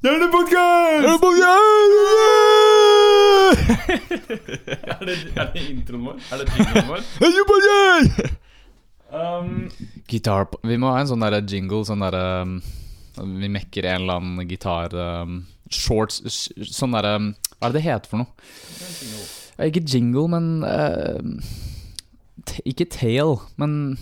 Hjernepodkast! er, det, er det introen vår? Er det jinglen vår? Um, Gitar Vi må ha en sånn derre jingle, sånn derre um, Vi mekker en eller annen gitar um, Shorts Sånn derre um, Hva er det det heter for noe? Ikke jingle, men uh, t Ikke tail, men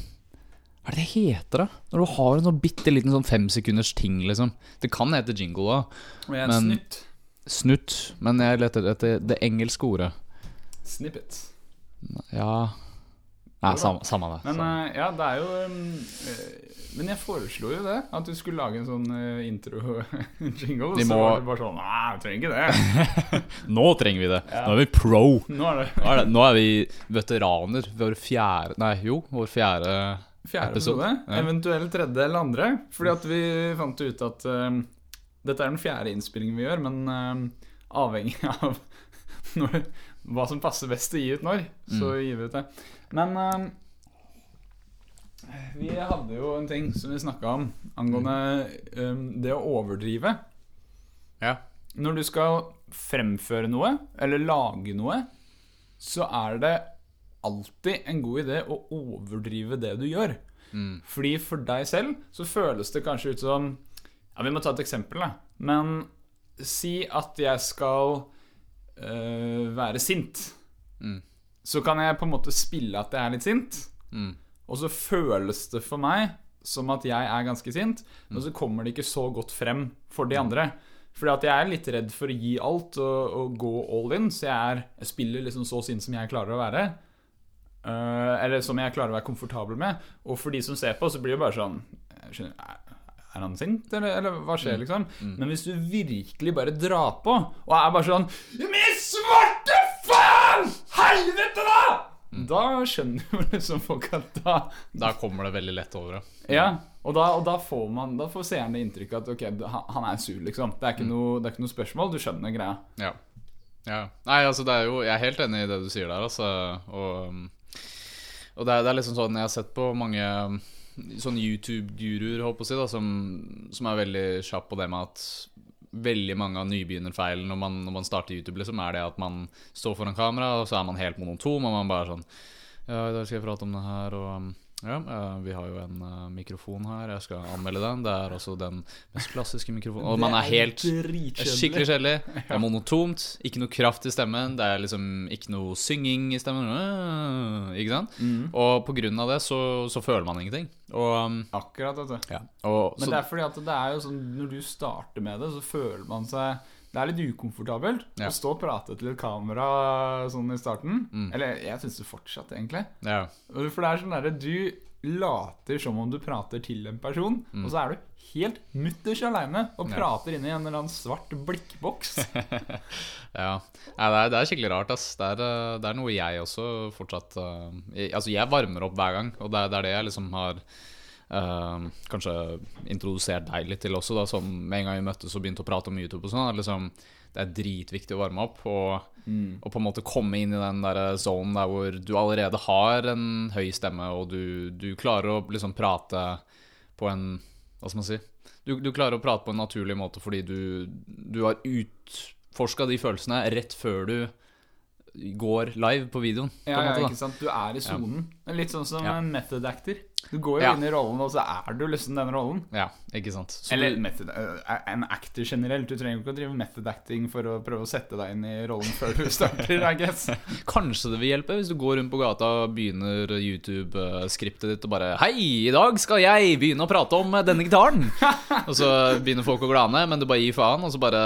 Hva er det det heter, da? Når du har en sånn bitte liten sånn femsekunders ting, liksom. Det kan hete jingle òg. Men- snutt. Snutt. Men jeg leter etter det engelske ordet. Snippet. Ja Nei, samme, samme det. Men eh, ja, det er jo um, eh, Men jeg foreslo jo det. At du skulle lage en sånn uh, intro-jingle. Må... Så var det bare sånn Nei, vi trenger ikke det. Nå trenger vi det. Ja. Nå er vi pro. Nå er nå er vi veteraner. Vår fjerde Nei, jo, vår fjerde fjerde Episode. Ja. Eventuelt tredje eller andre. Fordi at vi fant ut at uh, dette er den fjerde innspillingen vi gjør, men uh, avhengig av når, hva som passer best å gi ut når, så Mm. gir vi ut det. Men uh, vi hadde jo en ting som vi snakka om angående um, det å overdrive. Ja. Når du skal fremføre noe, eller lage noe, så er det alltid en god idé å overdrive det du gjør. Mm. Fordi for deg selv så føles det kanskje ut som Ja, vi må ta et eksempel, da. Men si at jeg skal øh, være sint. Mm. Så kan jeg på en måte spille at jeg er litt sint, Mm. og så føles det for meg som at jeg er ganske sint, men så kommer det ikke så godt frem for de andre. Fordi at jeg er litt redd for å gi alt og, og gå all in, så jeg, er, jeg spiller liksom så sint som jeg klarer å være. Eh, eller som jeg klarer å være komfortabel med. Og for de som ser på, så blir det bare sånn skjønner, Er han sint, eller, eller hva skjer, liksom? Men hvis du virkelig bare drar på, og er bare sånn Min svarte faen! Helvete, da! Da skjønner jo liksom folk at da Da kommer det veldig lett over ja. Ja, og da, og da får man Da får seeren det inntrykket at ok, han er sur, liksom. Det er ikke, noe, det er ikke noe spørsmål. Du skjønner greia. Ja. ja. Nei, altså, det er jo Jeg er helt enig i det du sier der, altså. Og, um, og det, er, det er liksom sånn Jeg har sett på mange sånne YouTube-guruer, si, som, som er veldig kjapp på det med at veldig mange av nybegynnerfeilene når man, når man starter YouTube, liksom, er det at man står foran kamera, og så er man helt monotom, og man bare sånn Ja, i dag skal jeg prate om det her, og ja, eh, vi har jo en eh, mikrofon her, jeg skal anmelde den. Det er også den mest klassiske mikrofonen. Og man er helt er skikkelig kjedelig. Det er monotont. Ikke noe kraft i stemmen. Det er liksom ikke noe synging i stemmen. Øh, Ikke sant? Mm. Og på grunn av det så, så føler man ingenting. Og, um, Akkurat, vet du. ja. og Men så, det er fordi at det er jo sånn Når du starter med det, så føler man seg Det er litt ukomfortabelt Ja. å stå og prate til et kamera sånn i starten. Mm. Eller jeg syns det fortsatt, egentlig. ja. For det er sånn derre Du later som om du prater til en person, og så er du helt mutters aleine og prater Ja. inn i en eller annen svart blikkboks. ja. Det, er, det er skikkelig rart, ass. Det er, uh, det er noe jeg også fortsatt uh, jeg, Altså, jeg varmer opp hver gang, og det det er det jeg liksom har uh, kanskje introdusert deg litt til også, da, som med en gang vi møttes og begynte å prate om YouTube og sånn. Liksom, det er dritviktig å varme opp. Og, og på en måte komme inn i den der zonen der hvor du allerede har en høy stemme, og du, du klarer å liksom prate på en Hva skal man si? Du, du klarer å prate på en naturlig måte fordi du, du har utforska de følelsene rett før du går live på videoen. På Ja, måte, ja, ikke sant? Du er i sonen. Det er Litt sånn som Ja. en method actor. Du går jo Ja. inn i rollen, og så er du liksom den rollen. Ja, ikke sant. Så Eller du, method, eh, en actor generelt. Du trenger ikke å drive method acting for å prøve å sette deg inn i rollen før du starter, I guess. kanskje det vil hjelpe hvis du går rundt på gata og begynner YouTube-skriptet ditt og bare Hei, i dag skal jeg begynne å prate om denne gitaren! og så begynner folk å glane, men du bare gir faen, og så bare,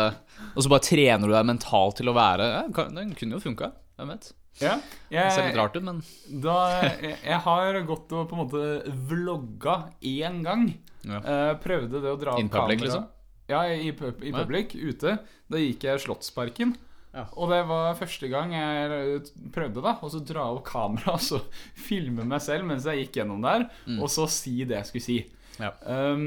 og så bare trener du deg mentalt til å være ja, Den kunne jo funka, hvem vet. Ja. Det ser litt Jeg, rart ut, men da, jeg, jeg har gått og på en måte vlogga én gang. Ja. Uh, prøvde det å dra opp In public, kamera. liksom? Ja, i, pub- i Ja. ute. Da gikk jeg Slottsparken. Ja. Og det var første gang jeg prøvde da så dra opp kamera og så filme meg selv mens jeg gikk gjennom der, og så si det jeg skulle si. Mm. Ja. Um,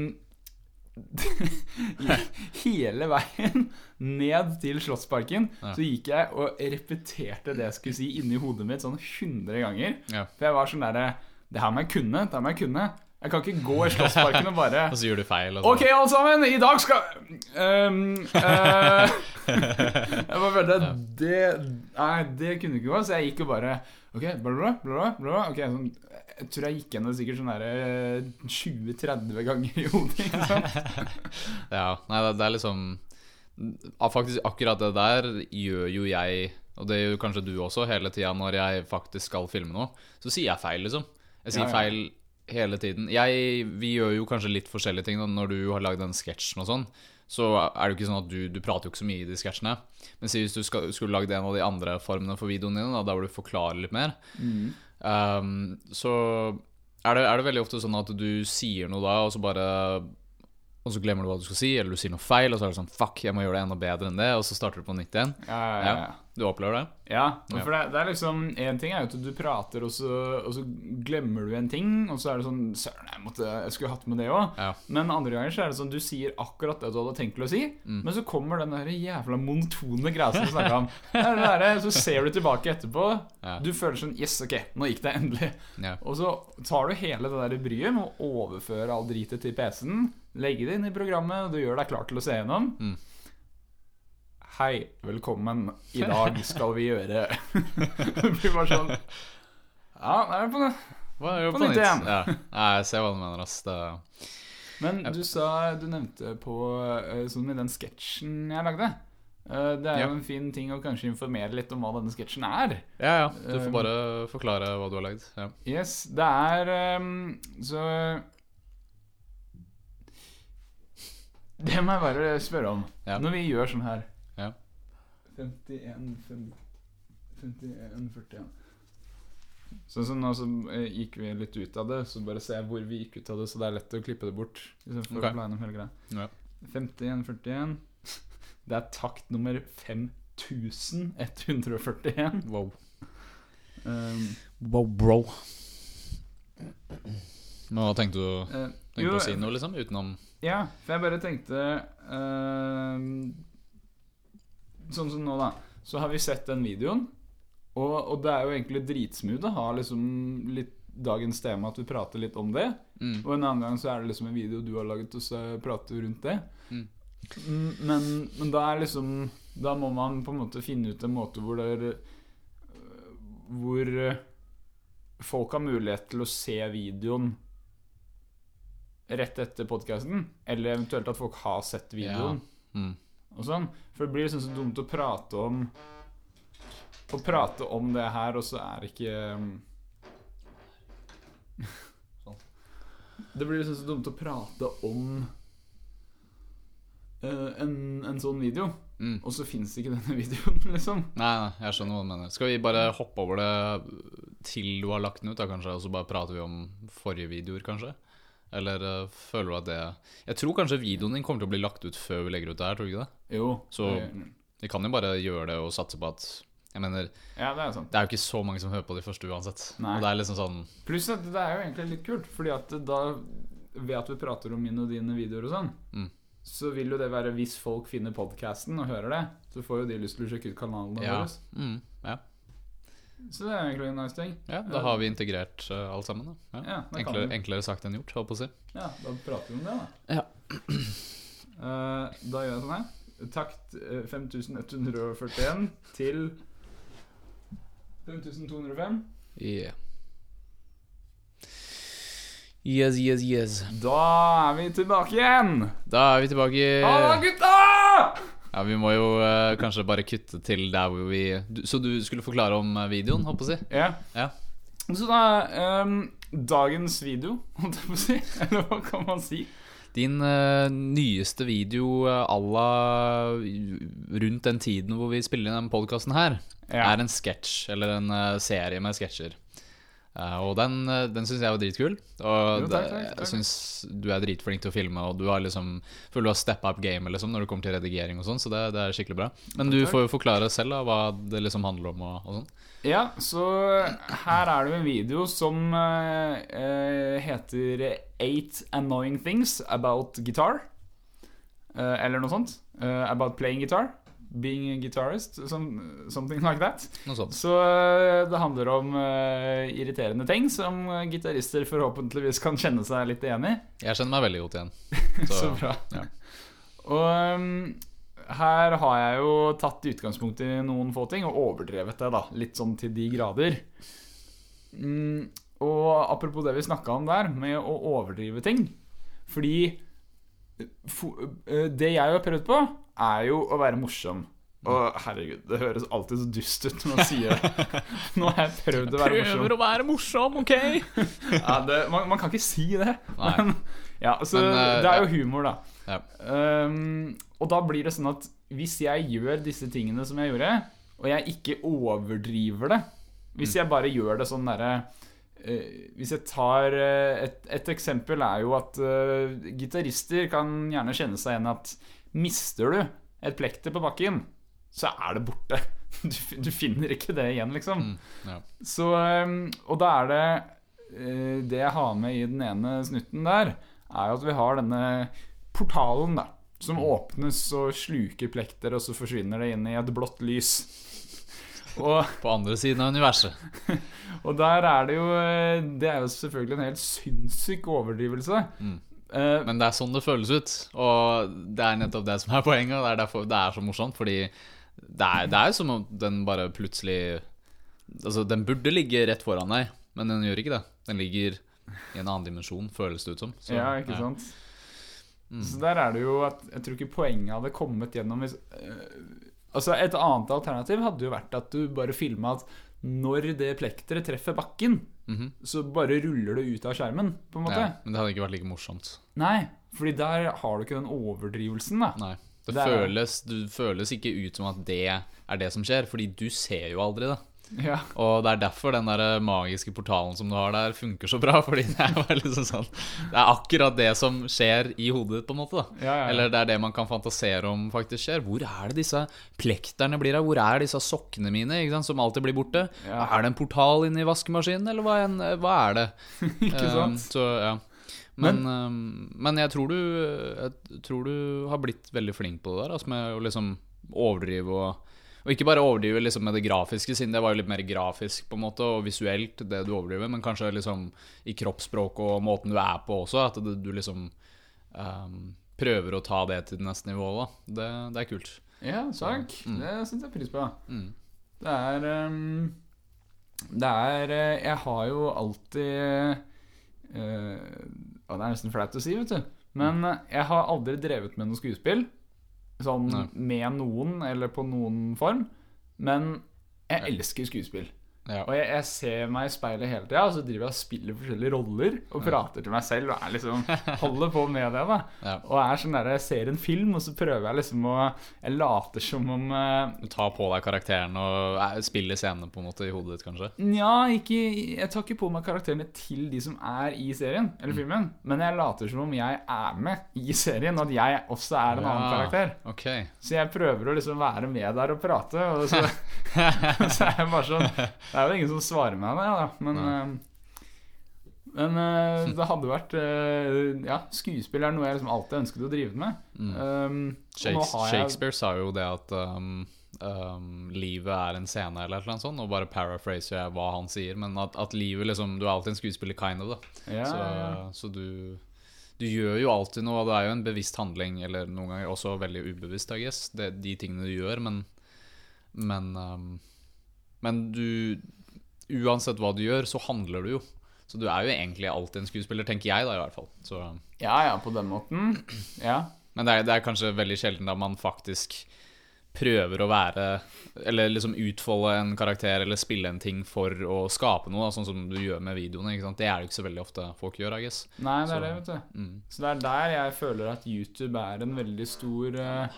hele veien ned til Slottsparken Ja. så gikk jeg og repeterte det jeg skulle si inni hodet mitt sånn 100 ganger. Ja. For jeg var sånn derre Det her må jeg kunne. Det her må jeg kunne. Jeg kan ikke gå i Slottsparken og bare Og så gjør du feil. Og. Ok, alle sammen, i dag skal um, uh, Jeg bare følte det Nei, det kunne ikke gå, så jeg gikk jo bare Ok, bla, bla, bla, bla. Ok, sånn, Jeg tror jeg gikk gjennom sikkert sånn derre 20-30 ganger i hodet. Ja, nei, det, det er liksom Faktisk akkurat det der gjør jo jeg, og det gjør jo kanskje du også, hele tida når jeg faktisk skal filme noe. Så sier jeg feil, liksom. Jeg sier Ja, ja. feil hele tiden. Jeg, vi gjør jo kanskje litt forskjellige ting. Da. Når du har lagd den sketsjen og sånn, så er det jo ikke sånn at du, du prater jo ikke så mye i de sketsjene. Men hvis du skal, skulle lagd en av de andre formene for videoene dine, da, der hvor du forklarer litt mer, um, så er det, er det veldig ofte sånn at du sier noe da, og så bare og så glemmer du hva du skal si, eller du sier noe feil, og så er det sånn Fuck, jeg må gjøre det enda bedre enn det, og så starter du på nytt igjen. Ja, ja, ja. Du opplever det? Ja, for det, det er liksom En ting er jo at du prater, og så, og så glemmer du en ting, og så er det sånn Søren, jeg, måtte, jeg skulle hatt med det òg. Men andre ganger så er det sånn du sier akkurat det du hadde tenkt å si, Mm. men så kommer den der jævla monotone greia som du snakka om. Det er det der, så ser du tilbake etterpå. Du føler sånn Yes, ok, nå gikk det endelig. Ja. Og så tar du hele det der bryet med å overføre all dritet til PC-en, legge det inn i programmet, og du gjør deg klar til å se gjennom. Mm. Hei, velkommen. I dag skal vi gjøre Det blir bare sånn Ja, det er på På på nytt igjen. Ja. Jeg ser hva du mener, ass. Det, Men du sa Du nevnte på eh, Sånn i den sketsjen jeg lagde. Eh, Det er Ja. jo en fin ting å kanskje informere litt om hva denne sketsjen er. ja, ja. Du får Um, bare forklare hva du har lagd. Ja. Yes, det er Så Det må jeg bare spørre om. Ja. Når vi gjør sånn her Ja. 51 fem- 51 41 Sånn som nå så eh, gikk vi litt ut av det, så bare ser jeg hvor vi gikk ut av det, så det er lett å klippe det bort. Istedenfor okay. å bla gjennom hele greia. Ja. 51 41 Det er takt nummer 5141. Wow. Um, Wow, bro. Men hva tenkte du tenkte Tenkte jo, du å si noe, liksom? Utenom Ja, for jeg bare tenkte uh, Sånn som nå, da. Så har vi sett den videoen. Og, og det er jo egentlig dritsmooth å ha liksom litt dagens tema, at vi prater litt om det. mm. Og en annen gang så er det liksom en video du har laget, og så prater vi rundt det. Mm. Mm, Men, men da er liksom Da må man på en måte finne ut en måte hvor det er øh, Hvor øh, folk har mulighet til å se videoen rett etter podkasten. Eller eventuelt at folk har sett videoen. Mm. Og sånn For det blir liksom så dumt å prate om Å prate om det her, og så er det ikke um, Sånn. Det blir liksom så dumt å prate om eh, en, en sånn video, Mm. og så fins ikke denne videoen, liksom. Nei, nei, jeg skjønner hva du mener. Skal vi bare hoppe over det til du har lagt den ut, da, kanskje? Og så bare prater vi om forrige videoer, kanskje? Eller uh, føler du at det Jeg tror kanskje videoen din kommer til å bli lagt ut før vi legger ut det her, tror du ikke det? Jo. Så- Vi kan jo bare gjøre det og satse på at Jeg mener, ja, det er sant. det er jo ikke så mange som hører på de første uansett. Nei. Og det er liksom sånn Pluss at det er jo egentlig litt kult, fordi at da ved at vi prater om mine og dine videoer og sånn, Mm. så vil jo det være hvis folk finner podkasten og hører det, så får jo de lyst til å sjekke ut kanalene Ja. våre. Mm, ja. Så det er egentlig en nice ting. ja, da har vi integrert uh, alt sammen, da. Ja. Ja, Enklere, vi. enklere sagt enn gjort, holdt på å si. Ja, da prater vi om det, da. Ja. Uh, da gjør jeg sånn her. Takt eh, 5141 til 5205. Yeah. Yes, yes, yes. Da er vi tilbake igjen! Da er vi tilbake. Halla, gutta! Ja, Vi må jo eh, kanskje bare kutte til der hvor vi du, Så du skulle forklare om eh, videoen, holdt på å si? Ja. Ja. Så da ehm, Dagens video, holdt jeg på å si. Eller hva kan man si? Din eh, nyeste video uh, à la rundt den tiden hvor vi spiller inn den podkasten her, Ja. er en sketsj, eller en eh, serie med sketsjer. Eh, og den, uh, den syns jeg var dritkul. Og Jo, takk, takk, takk. jeg syns du er dritflink til å filme, og du har liksom føler du har steppa up gamet liksom, når det kommer til redigering og sånn, så det, det er skikkelig bra. Men du får jo forklare selv da, hva det liksom handler om og, og sånn. Ja, så her er det jo en video som eh, eh, heter Eight Annoying Things About Guitar. Eh, eller noe sånt. Eh, about playing guitar. Being a guitarist. Some, something like that. Så eh, det handler om uh, irriterende ting som gitarister forhåpentligvis kan kjenne seg litt igjen i. Jeg kjenner meg veldig godt igjen. Så bra. ja. Og um, her har jeg jo tatt utgangspunkt i noen få ting og overdrevet det, da. Litt sånn til de grader. Mm, og apropos det vi snakka om der, med å overdrive ting. Fordi fo eh, det jeg har prøvd på, er jo å være morsom. Og herregud, det høres alltid så dust ut når man sier det. Nå har jeg prøvd å være morsom. Prøver å være morsom, OK? Ja, det, man, man kan ikke si det. Men, ja, så Men, uh, det er jo humor, da. Ja. Um, og da blir det sånn at hvis jeg gjør disse tingene som jeg gjorde, og jeg ikke overdriver det Hvis Mm. jeg bare gjør det sånn derre uh, Hvis jeg tar uh, et, et eksempel er jo at uh, gitarister kan gjerne kjenne seg igjen at mister du et plekter på bakken, så er det borte. Du, du finner ikke det igjen, liksom. Mm, ja. Så, um, og da er det eh, Det jeg har med i den ene snutten der, er jo at vi har denne portalen, da. Som åpnes og sluker plekter, og så forsvinner det inn i et blått lys. Og, På andre siden av universet. og der er det jo eh, Det er jo selvfølgelig en helt sinnssyk overdrivelse. Mm. Eh, Men det er sånn det føles ut. Og det er nettopp det som er poenget. Det er derfor det er så morsomt. Fordi det er, det er som om den bare plutselig Altså, den burde ligge rett foran deg, men den gjør ikke det. Den ligger i en annen dimensjon, føles det ut som. Så, ja, ikke sant? Så der er det jo at Jeg tror ikke poenget hadde kommet gjennom hvis uh, Altså Et annet alternativ hadde jo vært at du bare filma at når det plekteret treffer bakken, Mhm. så bare ruller det ut av skjermen, på en måte. Ja, men det hadde ikke vært like morsomt. Nei, fordi der har du ikke den overdrivelsen, da. Nei. Det, Det føles, det føles ikke ut som at det er det som skjer, fordi du ser jo aldri det. Ja, Og det er derfor den der magiske portalen som du har der, funker så bra. Fordi det er liksom sånn Det er akkurat det som skjer i hodet ditt, på en måte. Ja, ja. Eller det er det man kan fantasere om faktisk skjer. Hvor er det disse plekterne blir av? Hvor er disse sokkene mine, ikke sant, som alltid blir borte? Er det en portal inni vaskemaskinen, eller hva, en, hva er det? ikke Um, så, ja. Men, um, men jeg tror du Jeg tror du har blitt veldig flink på det der, altså med å liksom overdrive og Og ikke bare overdrive liksom med det grafiske, siden det var jo litt mer grafisk på en måte og visuelt, det du overdriver, men kanskje liksom i kroppsspråk og måten du er på også, at du liksom um, prøver å ta det til neste nivå. da Det, det er kult. Ja, takk. Mm. Det setter jeg pris på. Mm. Det er um, Det er eh, Jeg har jo alltid uh, Det er nesten flaut å si, vet du. Men eh, jeg har aldri drevet med noe skuespill. Sånn med noen, eller på noen form. Men jeg elsker skuespill. Ja. Og jeg, jeg ser meg i speilet hele tida, og så driver jeg og spiller forskjellige roller og prater til meg selv og liksom holder på med det. da Ja. Og er sånn der, Jeg ser en film, og så prøver jeg liksom å Jeg later som om uh, Du tar på deg karakteren og uh, spiller scenene på en måte i hodet ditt, kanskje. Nja, jeg tar ikke på meg karakterene til de som er i serien, eller filmen. Men jeg later som om jeg er med i serien, og at jeg også er en annen karakter. Okay. Så jeg prøver å liksom være med der og prate, og så, så er jeg bare sånn Det er jo ingen som svarer meg det, da. Men, eh, men uh, det hadde vært uh, Ja, skuespill er noe jeg liksom alltid ønsket å drive med. Um, og nå har jeg- Shakespeare sa jo det at um, um, livet er en scene, eller noe sånt. Og bare paraphraser jeg hva han sier. Men at, at livet liksom Du er alltid en skuespiller, kind of. da Ja, Så, ja. så du Du gjør jo alltid noe, og det er jo en bevisst handling, eller noen ganger også veldig ubevisst, I guess, det, de tingene du gjør, men Men, um, men du Uansett hva du gjør, så handler du jo. Så du er jo egentlig alltid en skuespiller, tenker jeg da, i hvert fall. Så ja, ja, på den måten. Ja. men det er, det er kanskje veldig sjelden da man faktisk prøver å være Eller liksom utfolde en karakter eller spille en ting for å skape noe, da, sånn som du gjør med videoene. Det er det ikke så veldig ofte folk gjør, I guess. Nei, det Så- er det, vet du. Mm. Så det er der jeg føler at YouTube er en veldig stor eh,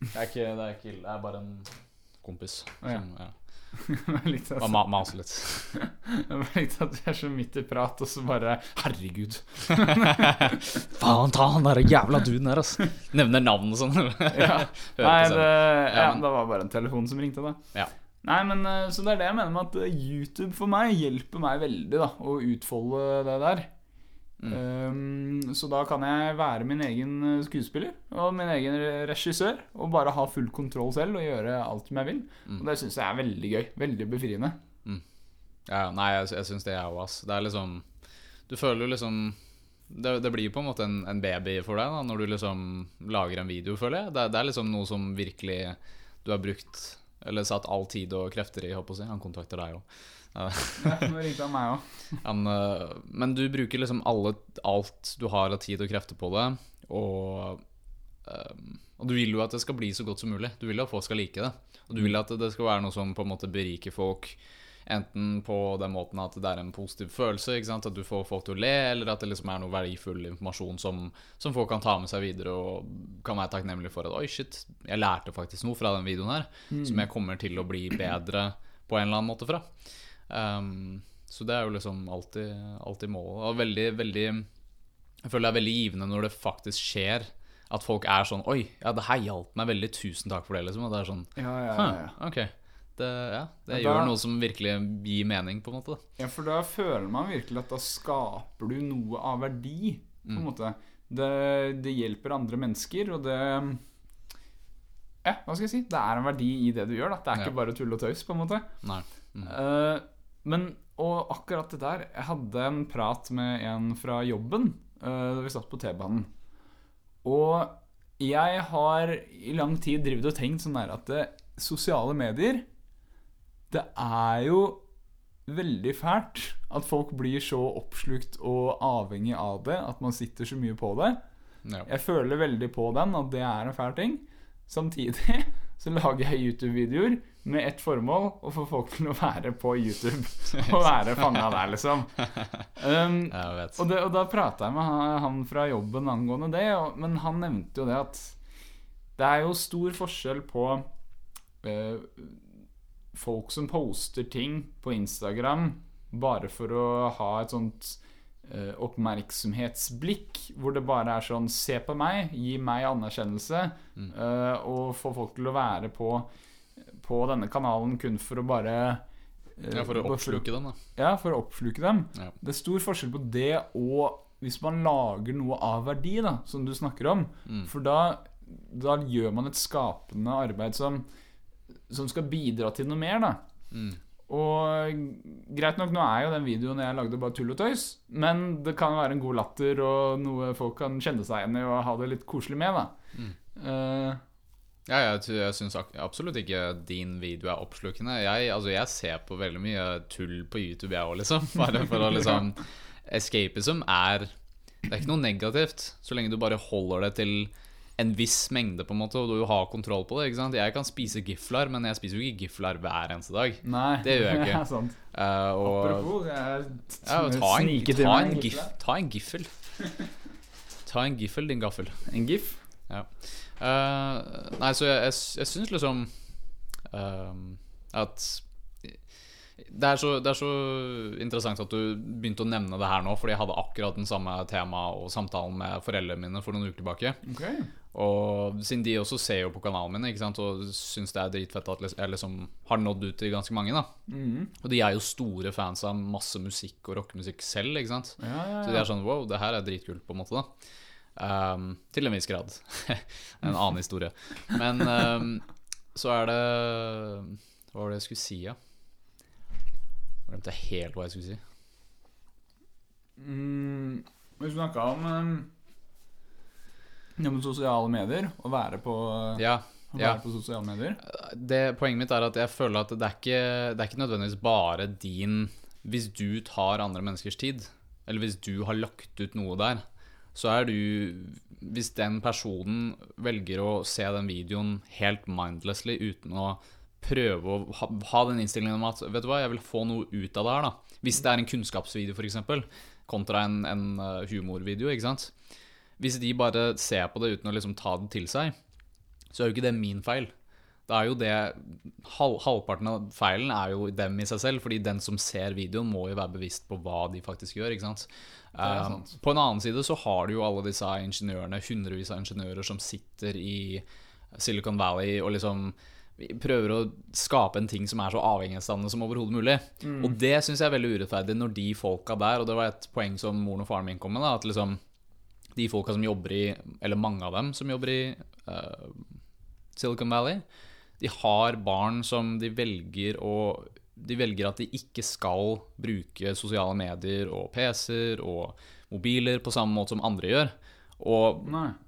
Det er ikke, det er ikke ille. Det er bare en kompis Å, ja. som ja. Bare at, ma litt. jeg likte at vi er så midt i prat, og så bare Herregud. Faen, ta han der jævla duden der, altså. Nevner navn og sånn. Ja. Nei, det, ja, men- det var bare en telefon som ringte, da. Ja. Nei, men eh, Så det er det jeg mener med at eh, YouTube for meg hjelper meg veldig da å utfolde det der. Um, så da kan jeg være min egen eh, skuespiller og min egen regissør og bare ha full kontroll selv og gjøre alt som jeg vil. Og det syns jeg er veldig gøy. Veldig befriende. Ja, nei, jeg, jeg syns det er jo, ass. Det er liksom Du føler jo liksom det, det blir på en måte en, en baby for deg da når du liksom lager en video, føler jeg. Det, det er liksom noe som virkelig du har brukt eller satt all tid og krefter i, håper jeg. Han kontakter deg òg. Han, øh, men du bruker liksom alle, alt du har av tid og krefter på det, og, og du vil jo at det skal bli så godt som mulig. Du vil jo at folk skal like det. Og du vil at det skal være noe som på en måte beriker folk. Enten på den måten at det er en positiv følelse, at du får folk til å le, eller at det liksom er noe verdifull informasjon som, som folk kan ta med seg videre og kan være takknemlige for. At oi, shit, jeg lærte faktisk noe fra den videoen her som jeg kommer til å bli bedre på en eller annen måte fra. Um, så det er jo liksom alltid, alltid målet. Og veldig, veldig Jeg føler det er veldig givende når det faktisk skjer. At folk er sånn Oi, ja, det her hjalp meg veldig. Tusen takk for det. liksom Og det er sånn Ja, ja, ja, ja. Ok. Det, ja, det da, gjør noe som virkelig gir mening, på en måte. ja, for da føler man virkelig at da skaper du noe av verdi. På en måte det, det hjelper andre mennesker, og det Ja, hva skal jeg si? Det er en verdi i det du gjør. da Det er Ja. ikke bare tull og tøys, på en måte. Nei. Mm. Eh, men og akkurat det der Jeg hadde en prat med en fra jobben eh, da vi satt på T-banen. Og jeg har i lang tid drevet og tenkt sånn der at det, sosiale medier Det er jo veldig fælt at folk blir så oppslukt og avhengig av det at man sitter så mye på det. Ja. Jeg føler veldig på den, at det er en fæl ting. Samtidig så lager jeg YouTube-videoer med ett formål, å få folk til å være på YouTube. Og være fanga der, liksom. Um, og, det, og da prata jeg med han, fra jobben angående det, og, men han nevnte jo det at det er jo stor forskjell på uh, folk som poster ting på Instagram bare for å ha et sånt uh, oppmerksomhetsblikk, hvor det bare er sånn Se på meg, gi meg anerkjennelse, uh, og få folk til å være på, på denne kanalen kun for å bare uh, Ja, for å oppsluke dem, da. ja, for å oppsluke dem. Ja. Det er stor forskjell på det og hvis man lager noe av verdi, da, som du snakker om. Mm. For da, da gjør man et skapende arbeid som, som skal bidra til noe mer, da. Mm. Og greit nok, nå er jo den videoen jeg lagde bare tull og tøys, men det kan være en god latter og noe folk kan kjenne seg igjen i og ha det litt koselig med, da. Mm. Eh, Ja, jeg, jeg syns absolutt ikke din video er oppslukende. Jeg, altså, jeg ser på veldig mye tull på YouTube, jeg òg, liksom. Bare for å liksom Escapism er Det er ikke noe negativt, så lenge du bare holder det til en viss mengde, på en måte, og du har kontroll på det. ikke sant? Jeg kan spise gifler, men jeg spiser jo ikke gifler hver eneste dag. nei, Det gjør jeg ikke. Sant. Uh, og Apropos, jeg ja, ta, en, ta, en gif, ta en giffel. Ta en giffel, din gaffel. En gif. Ja. Eh, nei, så jeg, jeg, jeg syns liksom ehm, at det er, så, det er så interessant at du begynte å nevne det her nå, fordi jeg hadde akkurat den samme tema og samtalen med foreldrene mine for noen uker tilbake. Okay. Og siden de også ser jo på kanalen min ikke sant, og syns det er dritfett at jeg liksom har nådd ut til ganske mange. da Mhm. Og de er jo store fans av masse musikk og rockemusikk selv. ikke sant Ja, ja, så de er sånn wow, det her er dritkult, på en måte. da Ehm, Til en viss grad. en annen historie. Men um, så er det Hva var det jeg skulle si, ja? Jeg glemte helt hva jeg skulle si. Mm, vi snakka om um, sosiale medier. Å være på, Ja, å ja. på sosiale medier. det, Poenget mitt er at jeg føler at det er ikke, det er ikke nødvendigvis bare din Hvis du tar andre menneskers tid, eller hvis du har lagt ut noe der, så er du Hvis den personen velger å se den videoen helt mindlessly uten å prøve å ha, ha den innstillingen om at Vet du hva, jeg vil få noe ut av det her, da. Hvis det er en kunnskapsvideo, f.eks., kontra en, en uh, humorvideo, ikke sant. Hvis de bare ser på det uten å liksom ta det til seg, så er jo ikke det min feil. Det er jo det halv, Halvparten av feilen er jo dem i seg selv, fordi den som ser videoen, må jo være bevisst på hva de faktisk gjør. ikke sant? Um, på en annen side så har du jo alle disse ingeniørene, hundrevis av ingeniører som sitter i Silicon Valley og liksom prøver å skape en ting som er så avhengighetsdannende som overhodet mulig. Og det syns jeg er veldig urettferdig når de folka der, og det var et poeng som moren og faren min kom med, da, at liksom de folka som jobber i Eller mange av dem som jobber i uh, Silicon Valley, de har barn som de velger å De velger at de ikke skal bruke sosiale medier og PC-er og mobiler på samme måte som andre gjør. Og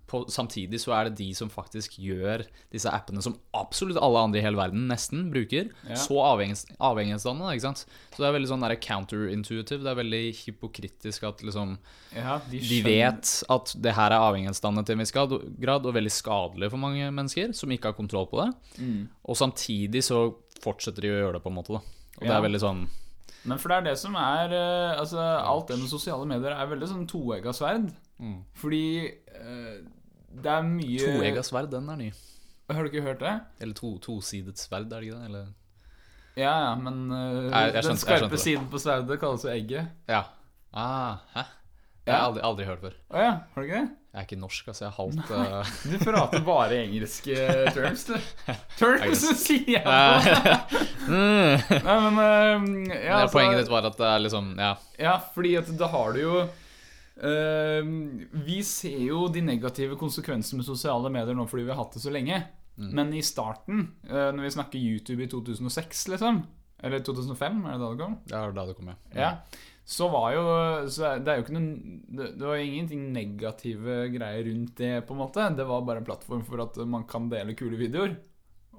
på, samtidig så er det de som faktisk gjør disse appene som absolutt alle andre i hele verden nesten bruker, Ja. så avhengighets, avhengighetsdannende. ikke sant? Så det er veldig sånn counterintuitive. Det er veldig hypokritisk at liksom Ja, de, de vet at det her er avhengighetsdannende til en viss grad, og veldig skadelig for mange mennesker som ikke har kontroll på det. Mm. Og samtidig så fortsetter de å gjøre det, på en måte. da. Og det Ja. er veldig sånn Men for det er det som er eh, Altså, alt det med sosiale medier er veldig sånn toegga sverd. Mm. Fordi uh, det er mye Toegga sverd, den er ny. Har du ikke hørt det? Eller to, tosidet sverd, er det ikke det? Eller Ja, ja, men uh, jeg, jeg skjønte- den skarpe siden på sverdet kalles jo egget. Ja. Ah, hæ? Det har jeg aldri, aldri hørt før. Å ja, har du ikke det? Jeg er ikke norsk, altså. Jeg er halvt uh, Du prater bare engelske terms, du. Terms, sier jeg! mm. Nei, men uh, ja, Ja, altså- Poenget ditt var at det er liksom Ja. Ja, fordi at da har du jo uh, Vi ser jo de negative konsekvensene med sosiale medier nå fordi vi har hatt det så lenge. Men i starten, uh, når vi snakker YouTube i 2006, liksom Eller 2005, er det da det kom? Det er da det kom, ja. Ja. Så var jo så Det er jo ikke noen Det, var ingenting negative greier rundt det, på en måte. Det var bare en plattform for at man kan dele kule videoer.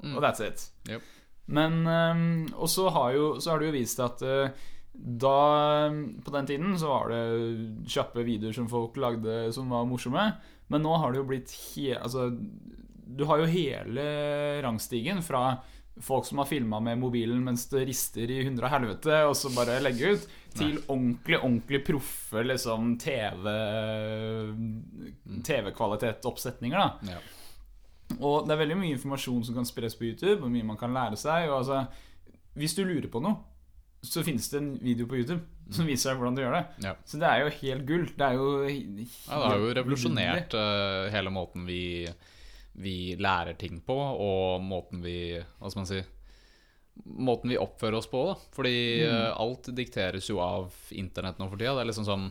Og that's it. Yep. Men øhm, Og så har, jo, så har det jo vist at øh, da På den tiden så var det kjappe videoer som folk lagde som var morsomme. Men nå har det jo blitt he, Altså, du har jo hele rangstigen fra folk som har filma med mobilen mens det rister i hundre og helvete, og så bare legge ut, til ordentlig, ordentlig proffe liksom TV TV-kvalitetsoppsetninger, da. ja. Og det er veldig mye informasjon som kan spres på YouTube, og mye man kan lære seg. Og altså, hvis du lurer på noe, så finnes det en video på YouTube som viser deg hvordan du gjør det. Ja. Så det er jo helt gull. Det er jo helt, Ja, det har jo revolusjonert uh, hele måten vi, vi lærer ting på, og måten vi Hva skal man si Måten vi oppfører oss på. Da. Fordi mm. alt dikteres jo av internett nå for tida. Det er liksom sånn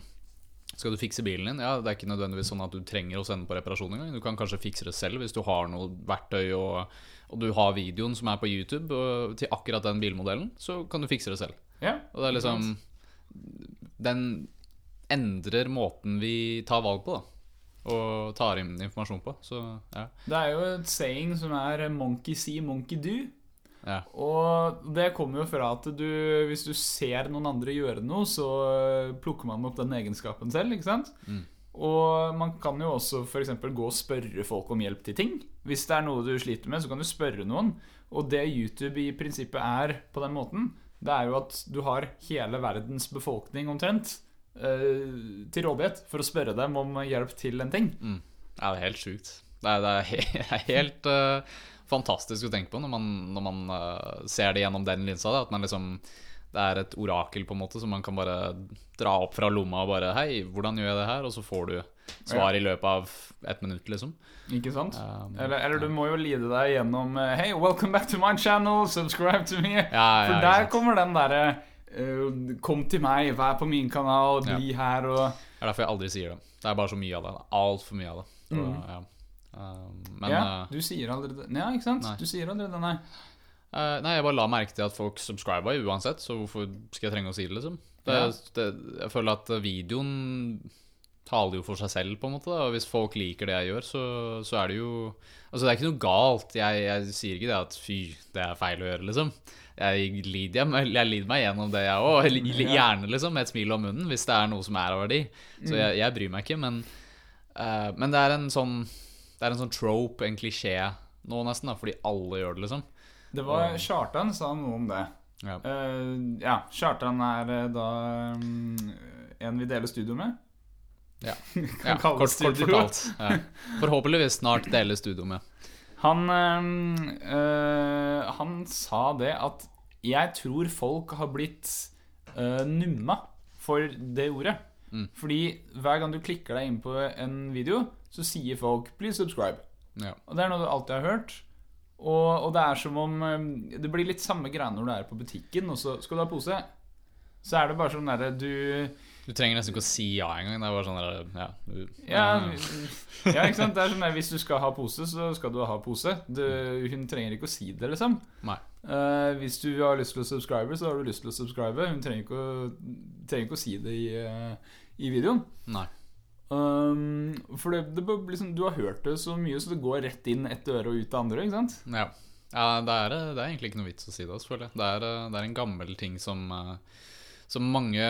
Skal du fikse bilen din? Ja, Det er ikke nødvendigvis sånn at du trenger å sende på reparasjon engang. Du kan kanskje fikse det selv hvis du har noe verktøy og, og du har videoen som er på YouTube og, til akkurat den bilmodellen. Så kan du fikse det selv. Ja, Og det er liksom Den endrer måten vi tar valg på, da. Og tar inn informasjon på. Så ja. Det er jo et saying som er 'monkey see, monkey do'. ja. Og det kommer jo fra at du, hvis du ser noen andre gjøre noe, så plukker man opp den egenskapen selv, ikke sant? Mm. Og man kan jo også f.eks. gå og spørre folk om hjelp til ting. Hvis det er noe du sliter med, så kan du spørre noen. Og det YouTube i prinsippet er på den måten, det er jo at du har hele verdens befolkning omtrent eh, til rådighet for å spørre dem om hjelp til en ting. Mm. ja, det er helt sjukt. Det er, det er helt, helt uh, fantastisk å tenke på når man, når man uh, ser det gjennom den linsa. Da, at man liksom det er et orakel på en måte som man kan bare dra opp fra lomma og bare Hei, hvordan gjør jeg det her? Og så får du svar i løpet av ett minutt, liksom. Ikke sant? Um, Eller, eller du må jo lide deg gjennom Hei, Hey, welcome back to my channel, subscribe to me. Ja, ja, For der kommer den derre eh, Kom til meg, vær på min kanal, Ja. bli her og Det er derfor jeg aldri sier det. Det er bare så mye av det. Altfor mye av det. Mm. Og, ja. Uh, men Ja, eh, du sier allerede Ja, ikke sant? Nei. Du sier allerede nei. Uh, nei, jeg bare la merke til at folk subscriba uansett, så hvorfor skal jeg trenge å si det, liksom? Det, Ja. det, jeg føler at videoen taler jo for seg selv, på en måte. Da. Og hvis folk liker det jeg gjør, så, så er det jo Altså, det er ikke noe galt. Jeg, jeg sier ikke det at fy, det er feil å gjøre, liksom. Jeg lider, jeg, lider meg gjennom det, jeg òg. Gjerne, liksom, med et smil om munnen, hvis det er noe som er av verdi. Så jeg, jeg bryr meg ikke, men uh, Men det er en sånn Det er en sånn trope, en klisjé nå, nesten, da, fordi alle gjør det, liksom. Det var Kjartan sa noe om det. Ja. Uh, ja, Kjartan er eh, da um, en vi deler studio med. Ja, ja kort, kort fortalt. Ja. Forhåpentligvis snart dele studio med. Han, eh, han sa det at jeg tror folk har blitt øh, numma for det ordet. Mm. Fordi hver gang du klikker deg inn på en video, så sier folk 'please subscribe'. Ja. Og det er noe du alltid har hørt. Og, og det er som om Det blir litt samme greia når du er på butikken, og så skal du ha pose. Så er det bare sånn derre du Du trenger nesten ikke å si ja engang. Det er bare sånn der, ja, ja, ja, ikke sant? Det er sånn at Hvis du skal ha pose, så skal du ha pose. Du, hun trenger ikke å si det, liksom. Nei. Uh, hvis du har lyst til å subscribe, så har du lyst til å subscribe. Hun trenger ikke å, trenger ikke å si det i, uh, i videoen. Nei. Um, for det, det, liksom, du har hørt det så mye, så det går rett inn ett øre og ut det andre. Ikke sant? Ja. ja det, er, det er egentlig ikke noe vits å si det, altså, føler jeg. Det er, det er en gammel ting som eh, som mange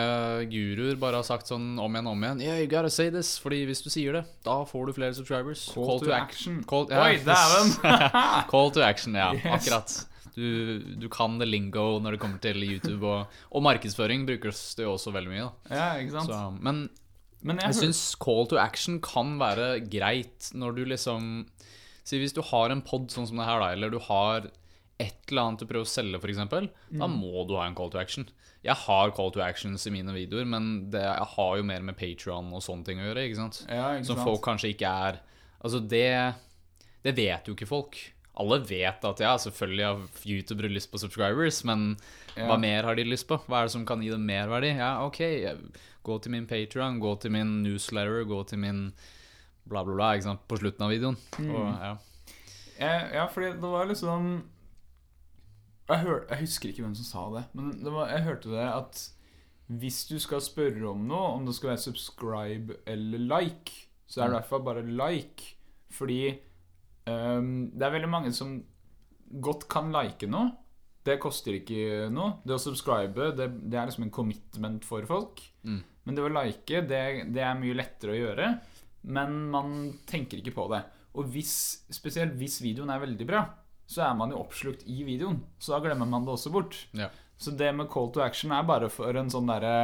guruer bare har sagt sånn om igjen og om igjen. Yeah, you gotta say this Fordi hvis du sier det, da får du flere subscribers. Call, to, action. Call, ja, Oi, dæven! Call to action, ja. Yes. Akkurat. Du, du kan det lingo når det kommer til YouTube, og, og markedsføring brukes det jo også veldig mye. Da. Ja, ikke sant? Så, men Men jeg, jeg syns call to action kan være greit når du liksom Si hvis du har en pod sånn som det her, da, eller du har et eller annet du prøver å selge, f.eks., da Mm. må du ha en call to action. Jeg har call to actions i mine videoer, men det, jeg har jo mer med Patreon og sånne ting å gjøre. ikke sant? ja, ikke Som sant? folk kanskje ikke er Altså, det Det vet jo ikke folk. Alle vet at ja, selvfølgelig har youtubere lyst på subscribers, men Ja. hva mer har de lyst på? Hva er det som kan gi dem merverdi? Ja, ok, gå til min Patreon, gå til min newsletter, gå til min bla, bla, bla, ikke sant, på slutten av videoen. Mm. Og, ja. Ja, ja, fordi det var liksom jeg, hør, jeg husker ikke hvem som sa det, men det var, jeg hørte det at hvis du skal spørre om noe, om det skal være subscribe eller like, så er det i hvert fall bare like. Fordi um, det er veldig mange som godt kan like noe. Det koster ikke noe. Det å subscribe det, det er liksom en commitment for folk. Mm. Men det å like, det, det er mye lettere å gjøre. Men man tenker ikke på det. Og hvis, spesielt hvis videoen er veldig bra, så er man jo oppslukt i videoen. Så da glemmer man det også bort. Ja. Så det med call to action er bare for en sånn derre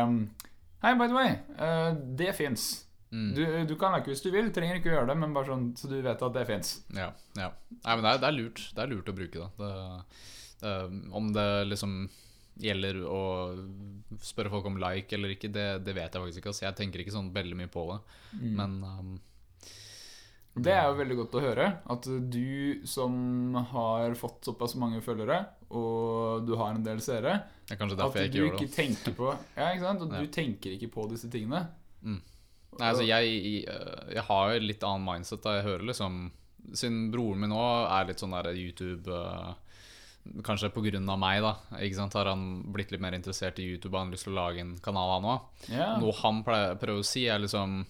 Hei, by the way, uh, det fins. Mm. Du, du kan like hvis du vil, trenger ikke å gjøre det, men bare sånn så du vet at det fins. Ja, ja. Nei, men det er, det er lurt. Det er lurt å bruke det. det, det om det liksom gjelder å spørre folk om like eller ikke, det, det vet jeg faktisk ikke. Altså. Jeg tenker ikke sånn veldig mye på det. Mm. Men um, Det er jo veldig godt å høre. At du som har fått såpass mange følgere, og du har en del seere, er at du ikke tenker på Ja, ikke sant? Og Ja. du tenker ikke på disse tingene. Mm. Nei, altså jeg, jeg har jo litt annen mindset da jeg hører liksom Siden broren min nå er litt sånn der YouTube eh, Kanskje av meg, da. Ikke sant? Har han blitt litt mer interessert i YouTube og han har lyst til å lage en kanal, han òg. Ja. Noe han pleier, prøver å si, er liksom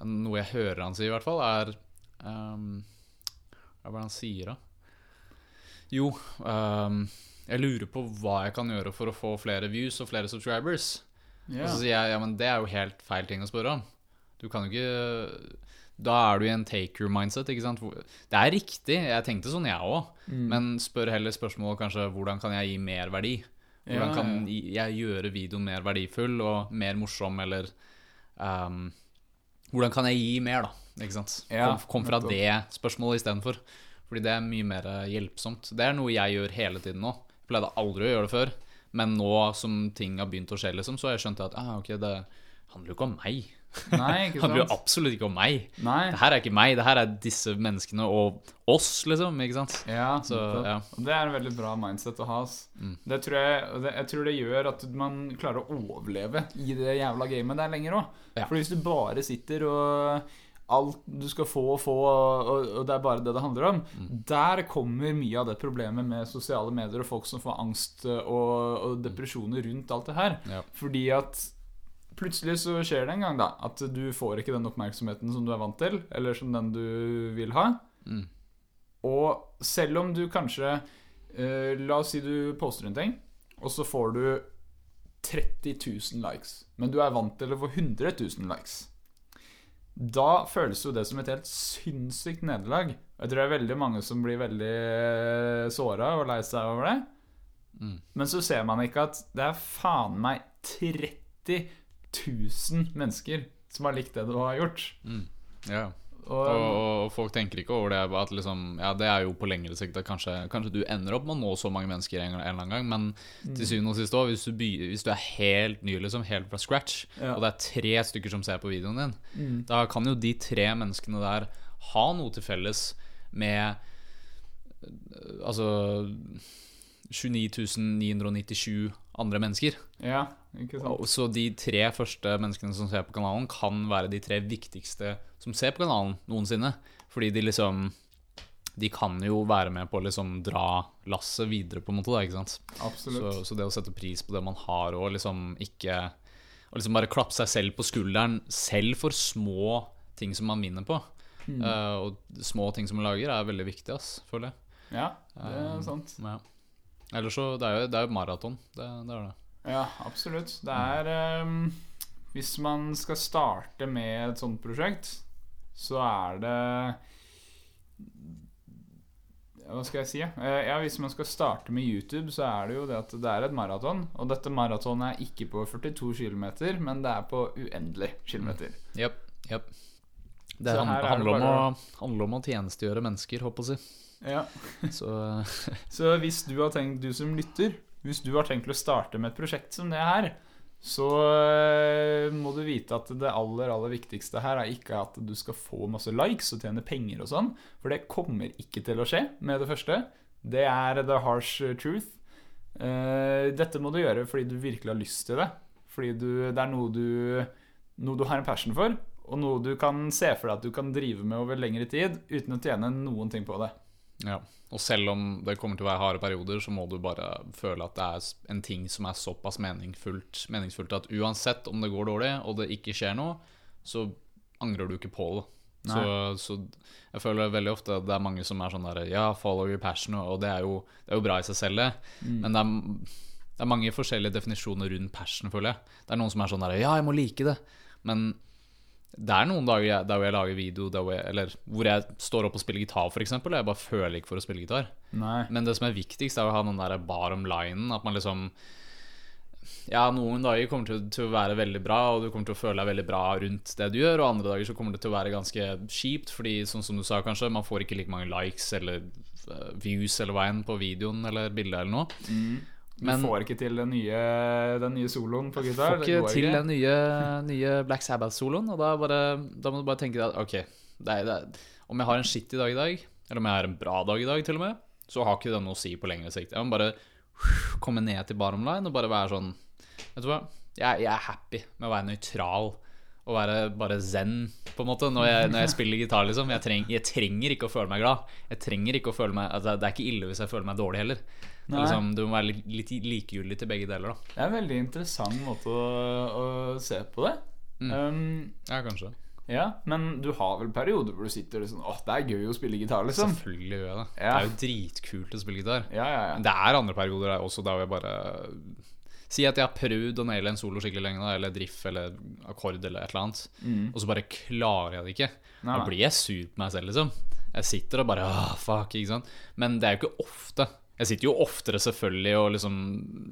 Noe jeg hører han si, i hvert fall, er um, Hva er det han sier, da? Jo, um, jeg lurer på hva jeg kan gjøre for å få flere views og flere subscribers. Yeah. Og så sier jeg ja, men det er jo helt feil ting å spørre om. Du kan jo ikke Da er du i en taker-mindset, ikke sant. Det er riktig, jeg tenkte sånn jeg òg, Mm. men spør heller spørsmålet kanskje hvordan kan jeg gi mer verdi? Hvordan Ja, kan jeg gjøre videoen mer verdifull og mer morsom, eller ehm, Hvordan kan jeg gi mer, da? Ikke sant? Ja, kom, kom fra nettopp. det spørsmålet istedenfor. Fordi det er mye mer hjelpsomt. Det er noe jeg gjør hele tiden nå. Jeg pleide aldri å gjøre det før. Men nå som ting har begynt å skje, liksom, så har jeg skjønt at ah, ok, det handler jo ikke om meg. Nei, ikke Det handler jo absolutt ikke om meg. Nei. Det her er ikke meg, det her er disse menneskene og oss, liksom. Ikke sant? Ja, Så, ja. Det er en veldig bra mindset å ha. Mm. Det tror jeg, det, jeg tror det gjør at man klarer å overleve i det jævla gamet der lenger òg. Ja. For hvis du bare sitter og alt du skal få og få, og, og det er bare det det handler om, Mm. der kommer mye av det problemet med sosiale medier og folk som får angst og, og depresjoner rundt alt det her. Ja. Fordi at plutselig så skjer det en gang, da, at du får ikke den oppmerksomheten som du er vant til, eller som den du vil ha. Mm. Og selv om du kanskje eh, La oss si du poster en ting, og så får du 30 000 likes. Men du er vant til å få 100 000 likes. Da føles jo det som et helt sinnssykt nederlag. Jeg tror det er veldig mange som blir veldig såra og lei seg over det. Mm. Men så ser man ikke at det er faen meg 30 000 mennesker som har likt det du har gjort. Mm. Ja. Og, Og, og folk tenker ikke over det. At liksom, ja, det er jo på lengre sikt at kanskje, kanskje du ender opp med å nå så mange mennesker en, en eller annen gang, men Mm. til syvende og sist òg, hvis, hvis du er helt ny, liksom, helt fra scratch, Ja. og det er tre stykker som ser på videoen din, Mm. da kan jo de tre menneskene der ha noe til felles med eh, Altså 29.997 andre mennesker. Ja? Og Så de tre første menneskene som ser på kanalen, kan være de tre viktigste som ser på kanalen noensinne. Fordi de liksom De kan jo være med på å liksom dra lasset videre, på en måte. Da, ikke sant? Absolutt. Så, så det å sette pris på det man har, og liksom ikke Og liksom bare klappe seg selv på skulderen, selv for små ting som man vinner på. Mm. uh, og små ting som man lager, er veldig viktig, ass, føler jeg. Ja, det er Um, sant. Ja. Ellers så Det er jo, det er jo maraton. Det, det er det. Ja, absolutt. Det er um, Hvis man skal starte med et sånt prosjekt, så er det Hva skal jeg si? Eh, Ja, Hvis man skal starte med YouTube, så er det jo det at det er et maraton. Og dette maratonet er ikke på 42 km, men det er på uendelig kilometer. Jepp. yep. Det han- det handler, om å, handler om å tjenestegjøre mennesker, håper jeg å si. Ja. Så Så hvis du har tenkt, du som lytter, hvis du har tenkt å starte med et prosjekt som det her, så øh, må du vite at det aller, aller viktigste her er ikke at du skal få masse likes og tjene penger og sånn, for det kommer ikke til å skje med det første. Det er the harsh truth. Eh, dette må du gjøre fordi du virkelig har lyst til det. Fordi du, det er noe du, noe du har en passion for, og noe du kan se for deg at du kan drive med over lengre tid uten å tjene noen ting på det. Ja. Og selv om det kommer til å være harde perioder, så må du bare føle at det er en ting som er såpass meningsfullt, meningsfullt at uansett om det går dårlig, og det ikke skjer noe, så angrer du ikke på det. Så, så jeg føler veldig ofte at det er mange som er sånn der Ja, follow your passion, og det er jo, det er jo bra i seg selv, det. Men det er, det er mange forskjellige definisjoner rundt passion, føler jeg. Det er noen som er sånn der Ja, jeg må like det. Men det er noen dager jeg, der jeg lager video jeg, eller hvor jeg står opp og spiller gitar, f.eks. Og jeg bare føler ikke for å spille gitar. Nei. Men det som er viktigst, er å ha den der bottom linen. At man liksom Ja, noen dager kommer til, til å være veldig bra, og du kommer til å føle deg veldig bra rundt det du gjør, og andre dager så kommer det til å være ganske kjipt, fordi sånn som du sa, kanskje, man får ikke like mange likes eller eh, views eller veien på videoen eller bildet eller noe. Du Men- får ikke til den nye, den nye soloen på gitar. Får ikke til ikke. den nye, nye Black Sabbath-soloen, og da, bare, da må du bare tenke deg at ok, det er, det er, om jeg har en skittig dag i dag, eller om jeg har en bra dag i dag til og med, så har ikke det noe å si på lengre sikt. Jeg må bare komme ned til bottom line og bare være sånn Vet du hva, jeg, jeg er happy med å være nøytral og være bare zen, på en måte, når jeg, når jeg spiller gitar, liksom. Jeg, treng, jeg trenger ikke å føle meg glad. Jeg trenger ikke å føle meg altså, Det er ikke ille hvis jeg føler meg dårlig heller. Er liksom, du må være litt, litt likegyldig til begge deler, da. Det er en veldig interessant måte å, å se på det. Mm. Um, Ja, kanskje. ja, men du har vel perioder hvor du sitter og sånn Åh, det er gøy å spille gitar, liksom. Selvfølgelig gjør jeg det. Ja. Det er jo dritkult å spille gitar. Ja, ja. det er andre perioder der også der hvor jeg bare Si at jeg har prøvd å naile en solo skikkelig lenge, eller driff eller akkord eller et eller annet, Mm. og så bare klarer jeg det ikke. Nei, Da blir jeg sur på meg selv, liksom. Jeg sitter og bare Åh, fuck, ikke sant. Men det er jo ikke ofte. Jeg sitter jo oftere selvfølgelig og liksom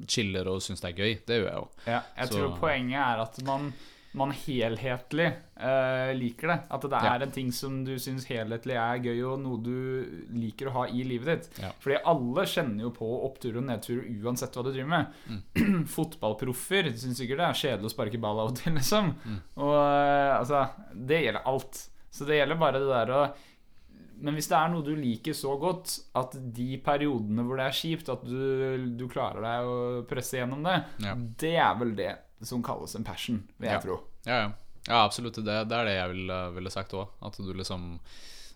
chiller og syns det er gøy. Det gjør jeg jo. Ja, jeg Så- tror poenget er at man, man helhetlig eh, liker det. At det Ja. er en ting som du syns helhetlig er gøy, og noe du liker å ha i livet ditt. Ja. Fordi alle kjenner jo på opptur og nedtur uansett hva du driver med. Mm. Fotballproffer syns sikkert det er kjedelig å sparke ball av og til, liksom. Mm. Og eh, altså Det gjelder alt. Så det gjelder bare det der å men hvis det er noe du liker så godt at de periodene hvor det er kjipt, at du, du klarer deg å presse gjennom det, Ja. det er vel det som kalles en passion, vil jeg Ja. tro. Ja, ja. ja absolutt. Det, det er det jeg ville, ville sagt òg. At du liksom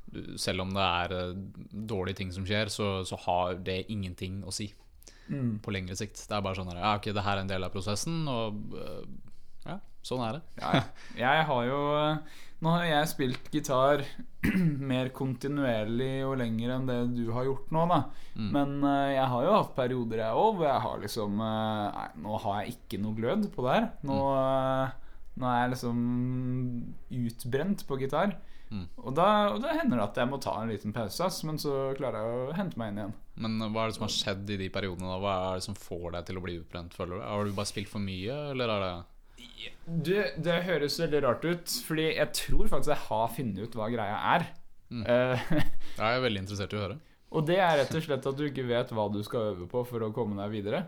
du, Selv om det er eh, dårlige ting som skjer, så, så har det ingenting å si på lengre sikt. Det er bare sånn her, ja, ok, det her er en del av prosessen, og eh, ja, sånn er det. Ja, ja. jeg har jo Nå har jeg spilt gitar mer kontinuerlig og lenger enn det du har gjort nå, da. Mm. Men uh, jeg har jo hatt perioder, jeg òg, hvor jeg har liksom uh, Nei, nå har jeg ikke noe glød på det her. Nå, uh, nå er jeg liksom utbrent på gitar. Mm. Og, da, og da hender det at jeg må ta en liten pause, men så klarer jeg å hente meg inn igjen. Men hva er det som har skjedd i de periodene? da? Hva er det som får deg til å bli utbrent, føler du? Har du bare spilt for mye, eller er det Du, det høres veldig rart ut, fordi jeg tror faktisk jeg har funnet ut hva greia er. Mm. Eh, Jeg er veldig interessert i å høre. og det er rett og slett at du ikke vet hva du skal øve på for å komme deg videre.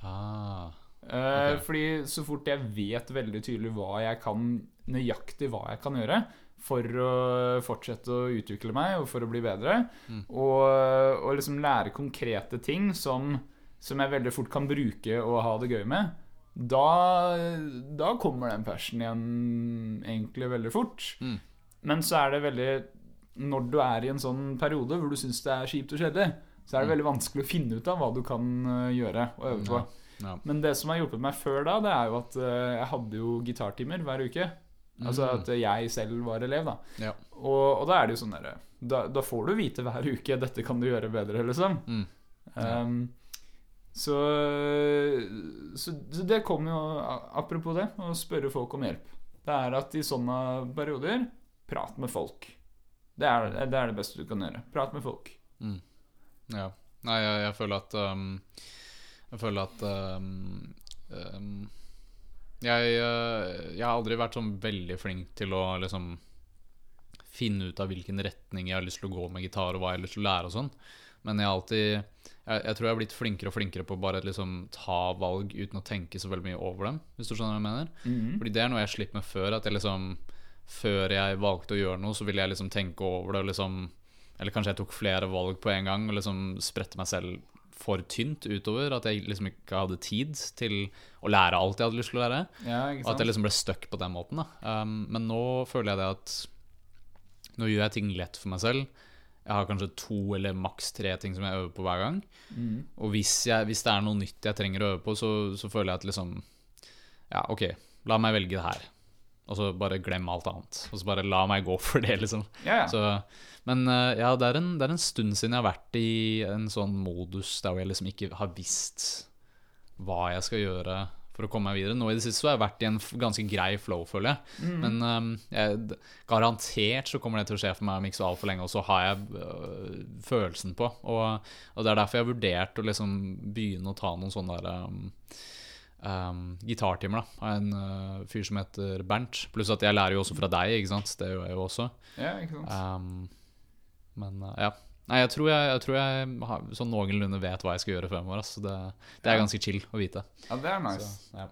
Ah, okay. uh, Fordi så fort jeg vet veldig tydelig hva jeg kan nøyaktig hva jeg kan gjøre for å fortsette å utvikle meg og for å bli bedre. Mm. Og, og liksom lære konkrete ting som, som jeg veldig fort kan bruke og ha det gøy med. Da, da kommer den passion igjen egentlig veldig fort. Mm. Men så er det veldig Når du er i en sånn periode hvor du syns det er kjipt og kjedelig, så er det Mm. veldig vanskelig å finne ut av hva du kan øh, gjøre og øve på. Ja. Men det som har hjulpet meg før da, det er jo at øh, jeg hadde jo gitartimer hver uke. Altså Mm. at jeg selv var elev, da. Ja. Og, og da er det jo sånn derre da, da får du vite hver uke 'dette kan du gjøre bedre', liksom. Mm. Ja. Um, så, så, så det kommer jo Apropos det, å spørre folk om hjelp. Det er at i sånne perioder prat med folk. Det er det, er det beste du kan gjøre. Prat med folk. Mm. Ja. Nei, jeg, jeg føler at um, Jeg føler at um, um, jeg, uh, jeg har aldri vært sånn veldig flink til å liksom finne ut av hvilken retning jeg har lyst til å gå med gitar, og hva jeg har lyst til å lære og sånn. Men jeg har alltid jeg, jeg tror jeg har blitt flinkere og flinkere på bare liksom ta valg uten å tenke så veldig mye over dem, hvis du skjønner hva jeg mener. Mhm. Fordi det er noe jeg slipper med før. At jeg liksom Før jeg valgte å gjøre noe, så ville jeg liksom tenke over det liksom Eller kanskje jeg tok flere valg på en gang og liksom spredte meg selv for tynt utover. At jeg liksom ikke hadde tid til å lære alt jeg hadde lyst til å lære. Ja, Og at jeg liksom ble stuck på den måten. um, Men nå føler jeg det at Nå gjør jeg ting lett for meg selv. Jeg har kanskje to eller maks tre ting som jeg øver på hver gang. Mm. Og hvis, jeg, hvis det er noe nytt jeg trenger å øve på, så, så føler jeg at liksom Ja, ok, la meg velge det her. Og så bare glem alt annet. Og så bare la meg gå for det, liksom. Ja, ja. Så, men eh, ja, det er, en, det er en stund siden jeg har vært i en sånn modus der hvor jeg liksom ikke har visst hva jeg skal gjøre for å komme meg videre. Nå i det siste så har jeg vært i en ganske grei flow, føler jeg. Men um, jeg, garantert så kommer det til å skje for meg om ikke så altfor lenge, og så har jeg øh, følelsen på. Og, og det er derfor jeg har vurdert å liksom begynne å ta noen sånne der um, um, gitartimer da av en uh, fyr som heter Bernt. Pluss at jeg lærer jo også fra deg, ikke sant. Det gjør jeg jo også. ja, ikke sant? Um, men uh, ja. Nei, jeg tror jeg, jeg, tror jeg har, sånn noenlunde vet hva jeg skal gjøre fremover. Så det, det er ganske chill å vite. Ja, det er nice. Så, ja.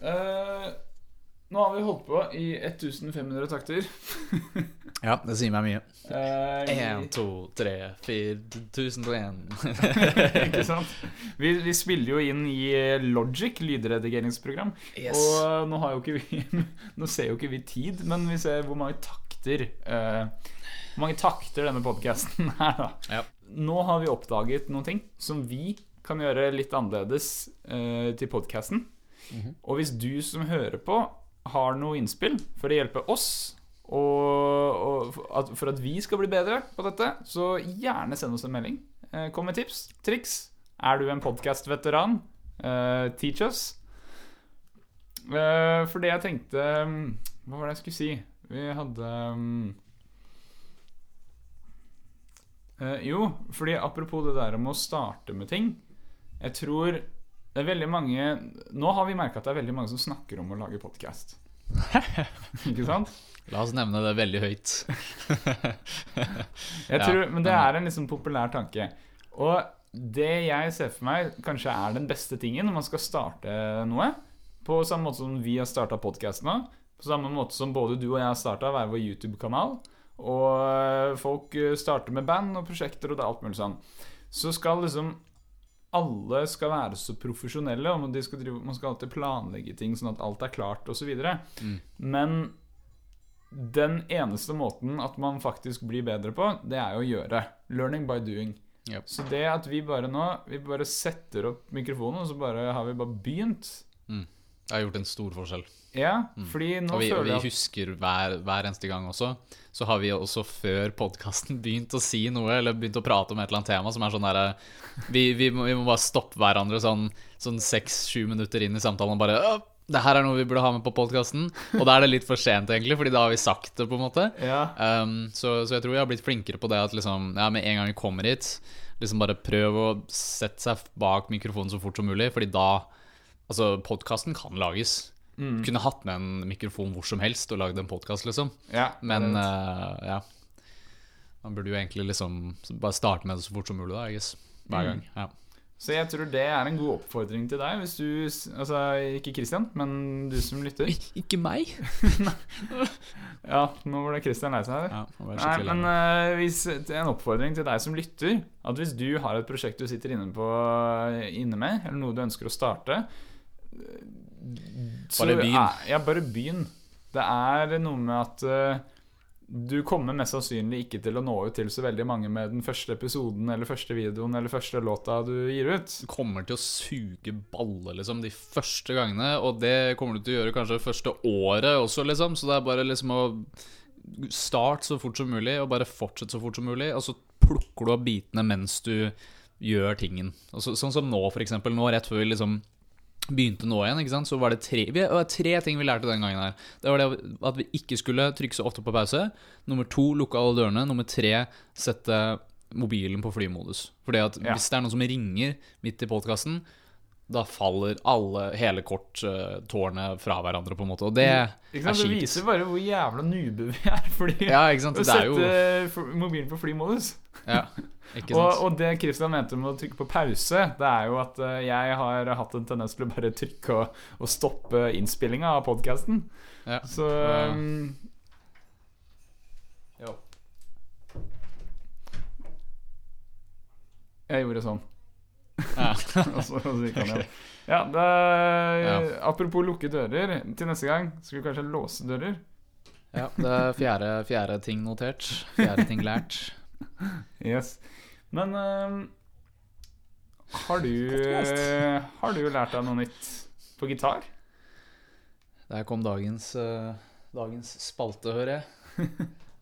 uh, nå har vi holdt på i 1500 takter. ja, det sier meg mye. Eh, Én, to, tre, fire, tusen og én. ikke sant? Vi, vi spiller jo inn i Logic, lydredigeringsprogram. Yes. Og nå har jo ikke vi Nå ser jo ikke vi tid, men vi ser hvor mange takter eh, Hvor mange takter denne podkasten er, da. Ja. Nå har vi oppdaget noen ting som vi kan gjøre litt annerledes eh, til podkasten. Mhm. Og hvis du som hører på, har noe innspill for å hjelpe oss og, og for at, vi skal bli bedre på dette, så gjerne send oss en melding. Eh, kom med tips, triks. Er du en podkast-veteran? Eh, teach us. Uh, for det jeg tenkte mm, Hva var det jeg skulle si? Vi hadde um, uh, Jo, fordi apropos det der om å starte med ting Jeg tror det er veldig mange Nå har vi merka at det er veldig mange som snakker om å lage podkast. Ikke sant? La oss nevne det veldig høyt. Jeg tror, men det er en liksom populær tanke. Og det jeg ser for meg kanskje er den beste tingen når man skal starte noe, på samme måte som vi har starta podkast nå, på samme måte som både du og jeg starta hver vår YouTube-kanal, og folk eh, starter med band og prosjekter og det er alt mulig sånn, så skal liksom alle skal være så profesjonelle, og de skal drive, man skal alltid planlegge ting sånn at alt er klart osv. Mm. Men den eneste måten at man faktisk blir bedre på, det er jo å gjøre. Learning by doing. Yep. Så det at vi bare nå Vi bare setter opp mikrofonen, og så bare har vi bare begynt. Det har gjort en stor forskjell. Ja, fordi nå Mm. Og vi, føler vi jeg at husker hver, hver eneste gang også. Så har vi også før podkasten begynt å si noe, eller begynt å prate om et eller annet tema som er sånn derre vi, vi, vi må bare stoppe hverandre sånn sånn seks-sju minutter inn i samtalen og bare det her er noe vi burde ha med på podkasten. Og da er det litt for sent, egentlig, Fordi da har vi sagt det, på en måte. ja, Um, så, så jeg tror jeg har blitt flinkere på det at liksom, ja, med en gang vi kommer hit, liksom bare prøv å sette seg bak mikrofonen så fort som mulig, fordi da Altså, podkasten kan lages. Mm. Kunne hatt med en mikrofon hvor som helst og lagd en podkast, liksom. ja Men eh, ja. Man burde jo egentlig liksom bare starte med det så fort som mulig, da, jeg guess. Hver Mm. gang. Ja. Så jeg tror det er en god oppfordring til deg, hvis du Altså ikke Christian, men du som lytter. Ikke meg. Ja, nå det Christian lei seg her. Ja, Nei, men uh, hvis, en oppfordring til deg som lytter At hvis du har et prosjekt du sitter inne, på, inne med, eller noe du ønsker å starte så Bare begynn. er- Ja, bare begynn. Det er noe med at uh, du kommer mest sannsynlig ikke til å nå ut til så veldig mange med den første episoden eller første videoen eller første låta du gir ut. Du kommer til å suge baller liksom de første gangene, og det kommer du til å gjøre kanskje det første året også, liksom. Så det er bare liksom å starte så fort som mulig, og bare fortsette så fort som mulig, og så plukker du av bitene mens du gjør tingen. Så, sånn som nå, for eksempel. Nå rett før vi liksom begynte nå igjen, ikke sant? så var det tre, vi, det var tre ting vi lærte den gangen her. Det var det at vi ikke skulle trykke så ofte på pause. Nummer to, lukke alle dørene. Nummer tre, sette mobilen på flymodus. Fordi at Ja. hvis det er noen som ringer midt i podkasten, da faller alle, hele korttårnet fra hverandre, på en måte. Og det Ikke er kjipt. Det viser bare hvor jævla nube vi er. Fordi Ja, ikke sant. å jo sette mobilen på flymodus. ja, ikke Og, sant. og det Christian mente med å trykke på pause, det er jo at eh, jeg har hatt en tendens til å bare trykke og, og stoppe innspillinga av podkasten. Ja. Så um, Jo. Jeg gjorde sånn. Ja. så, så gikk. Ja, det, Ja. Apropos lukke dører. Til neste gang skal vi kanskje låse dører. ja, det er fjerde, fjerde ting notert. Fjerde ting lært. Yes. Men um, har du Har du lært deg noe nytt på gitar? Der kom dagens, uh, dagens spalte, hører jeg.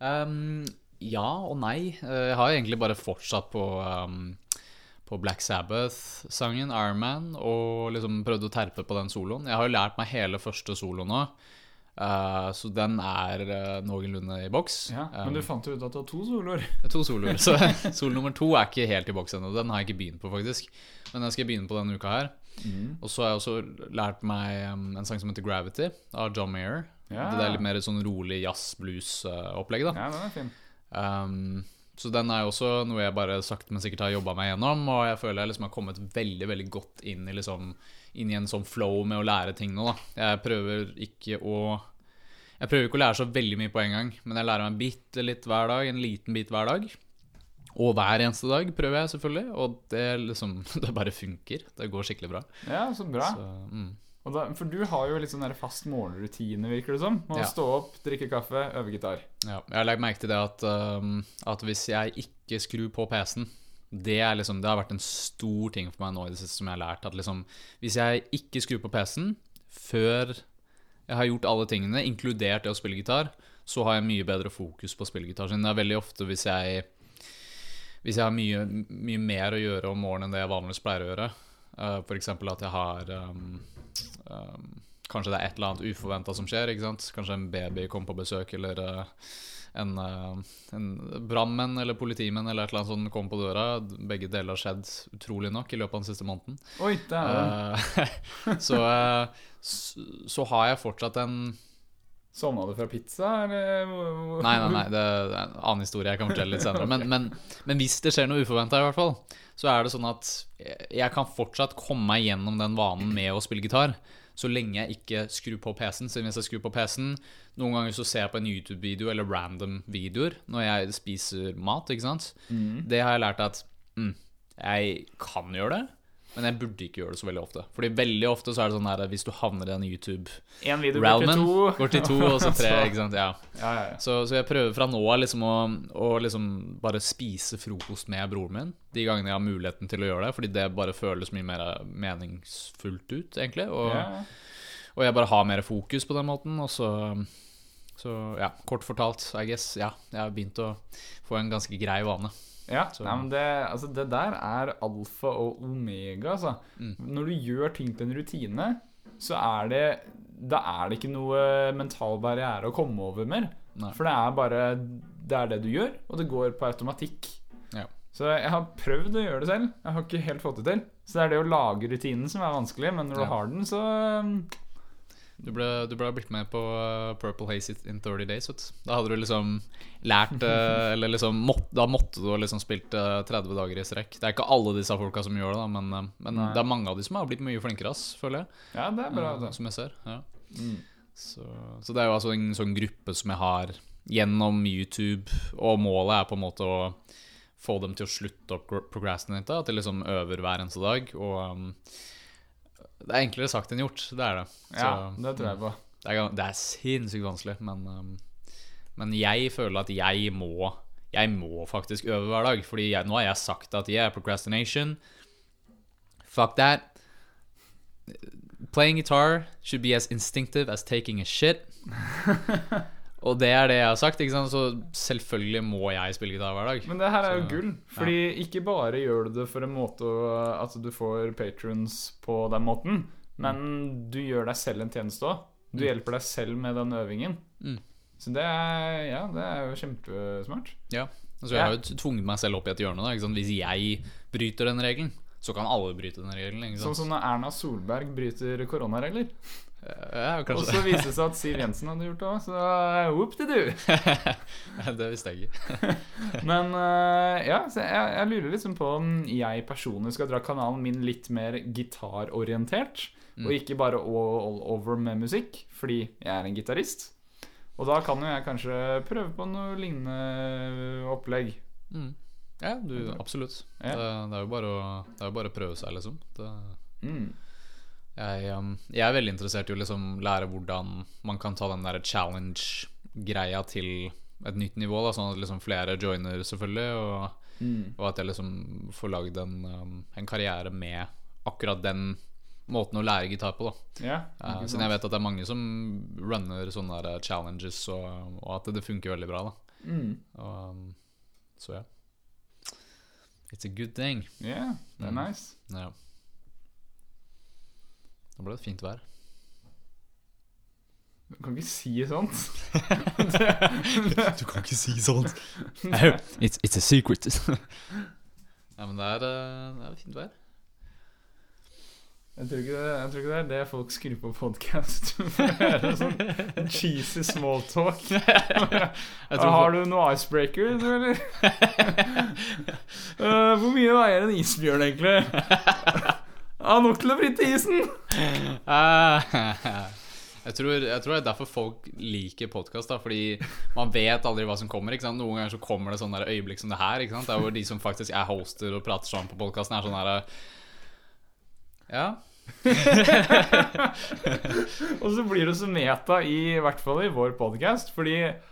Um, ja og nei. Eh, Jeg har egentlig bare fortsatt på, um, på Black Sabbath-sangen, Iron Man, og liksom prøvde å terpe på den soloen. Jeg har jo lært meg hele første solo nå, uh, så den er uh, noenlunde i boks. Ja, Men du fant jo ut at du har to soloer. Er To soloer. Så solo nummer to er ikke helt i boks ennå. Den har jeg ikke begynt på, faktisk. Men den skal jeg begynne på denne uka her. Og så har jeg også lært meg um, en sang som heter Gravity, av John Mayer. Ja. Det er litt mer sånn rolig jazz-blues-opplegg, da. Ja, den er fin. Um, så den er jo også noe jeg bare sakte, men sikkert har jobba meg gjennom. Og jeg føler jeg liksom har kommet veldig veldig godt inn i, liksom, inn i en sånn flow med å lære ting nå. da Jeg prøver ikke å Jeg prøver ikke å lære så veldig mye på en gang, men jeg lærer meg bitte litt hver dag. En liten bit hver dag. Og hver eneste dag prøver jeg selvfølgelig, og det liksom Det bare funker. Det går skikkelig bra. Ja, så bra. Så, mm. Da, for du har jo litt sånn der fast morgenrutine, virker det som. Å Ja. stå opp, drikke kaffe, øve gitar. Ja, jeg har lagt merke til det at, um, at hvis jeg ikke skrur på PC-en det, liksom, det har vært en stor ting for meg nå i det siste som jeg har lært. At liksom, hvis jeg ikke skrur på PC-en før jeg har gjort alle tingene, inkludert det å spille gitar, så har jeg mye bedre fokus på å spille gitar. Det er veldig ofte hvis jeg Hvis jeg har mye, mye mer å gjøre om morgenen enn det jeg vanligvis pleier å gjøre, uh, f.eks. at jeg har um, um, Kanskje det er et eller annet uforventa som skjer. ikke sant? Kanskje en baby kommer på besøk, eller uh, en, uh, en brannmenn eller politimenn eller et eller annet sånt kommer på døra. Begge deler har skjedd utrolig nok i løpet av den siste måneden. Oi, det Uh, så, så, så har jeg fortsatt en Sovna du fra pizza, eller? Nei, nei, nei, det er en annen historie jeg kan fortelle litt senere. Men, men, men hvis det skjer noe uforventa, i hvert fall, så er det sånn at jeg kan fortsatt komme meg gjennom den vanen med å spille gitar. Så lenge jeg ikke skrur på PC-en. Så hvis jeg skrur på PC-en Noen ganger så ser jeg på en YouTube-video eller random videoer når jeg spiser mat. ikke sant? Det har jeg lært at mm, jeg kan gjøre det, men jeg burde ikke gjøre det så veldig ofte. Fordi veldig ofte så er det sånn her hvis du havner i en YouTube-realmen går til to. Og så tre, ikke sant. Ja. Ja, ja, ja. Så, så jeg prøver fra nå av liksom å, å liksom bare spise frokost med broren min de gangene jeg har muligheten til å gjøre det, fordi det bare føles mye mer meningsfullt ut, egentlig. Og, og jeg bare har mer fokus på den måten. Og så, så ja, kort fortalt, I guess, ja, jeg har begynt å få en ganske grei vane. Ja, nei, men det, altså, det der er alfa og omega, altså. Mm. Når du gjør ting til en rutine, så er det Da er det ikke noe mental barriere å komme over mer. Nei. For det er bare Det er det du gjør, og det går på automatikk. Ja. Så jeg har prøvd å gjøre det selv. Jeg har ikke helt fått det til. Så det er det å lage rutinen som er vanskelig, men når du har den, så Du ble, du ble blitt med på uh, Purple Haze in 30 Days. Vet. Da hadde du liksom lært uh, Eller liksom mått, Da måtte du ha liksom spilt uh, 30 dager i strekk. Det er ikke alle disse folka som gjør det, da, men, men det er mange av de som har blitt mye flinkere, ass, føler jeg. Ja, det er bra. Det. som jeg ser. Ja. Mm. Så, så det er jo altså en sånn gruppe som jeg har gjennom YouTube, og målet er på en måte å få dem til å slutte å procrastinate, at de liksom øver hver eneste dag. Og um, det er enklere sagt enn gjort, det er det. Så, Ja, det tror jeg på. det, er, det er sinnssykt vanskelig, men, um, men jeg føler at jeg må Jeg må faktisk øve hver dag. Fordi jeg, nå har jeg sagt at jeg er procrastination. Fuck that. Playing guitar should be as instinctive as taking a shit. Og det er det jeg har sagt. Så selvfølgelig må jeg spille gitar hver dag. Men det her er jo Så, gull. Fordi ikke bare gjør du det for en måte at du får patrons på den måten, men du gjør deg selv en tjeneste òg. Du hjelper deg selv med den øvingen. Mm. Så det er, ja, det er jo kjempesmart. Ja. Altså, jeg har jo tvunget meg selv opp i et hjørne. Da? Hvis jeg bryter den regelen, så kan alle bryte den regelen. Sånn som når Erna Solberg bryter koronaregler. Ja, Og så viste det seg at Siv Jensen hadde gjort det òg, så eh, whoop-de-doo. det. det visste jeg ikke. Men eh, ja, jeg, jeg lurer liksom på om jeg personlig skal dra kanalen min litt mer gitarorientert. Mm. Og ikke bare all, all over med musikk, fordi jeg er en gitarist. Og da kan jo jeg kanskje prøve på noe lignende opplegg. Mm. Ja, du, absolutt. Ja. Det, det, er jo bare å, det er jo bare å prøve seg, liksom. Det, Mm. Jeg, um, jeg er veldig interessert i å liksom lære hvordan man kan ta den der challenge-greia til et nytt nivå. Da, sånn at liksom flere joiner, selvfølgelig. Og, Mm. og at jeg liksom får lagd en, um, en karriere med akkurat den måten å lære gitar på. da yeah, uh, Siden jeg vet at det er mange som runner sånne der challenges, og, og at det funker veldig bra. da Mm. og, um, Så ja. It's a good thing. Yeah, er Mm. nice. Ja. Nå ble det fint vær. Du kan ikke si sånt. Du kan ikke si sånt. it's, it's a secret. Nei, men det er, eh, det er fint vær. Jeg tror, ikke det, jeg tror ikke det er det folk skrur på podkast for å høre sånn cheesy smalltalk. Har du noe icebreaker, du, eller? uh, hvor mye veier en isbjørn, egentlig? Ja, nok til å bryte isen! jeg, tror, jeg tror det er derfor folk liker podkast. Fordi man vet aldri hva som kommer. Ikke sant? Noen ganger så kommer det sånne øyeblikk som det her. Ikke sant? Det er hvor de som faktisk er hoster og prater sammen på podkasten, er sånn her Ja. Og så blir det så meta, i, i hvert fall i vår podkast, fordi eh,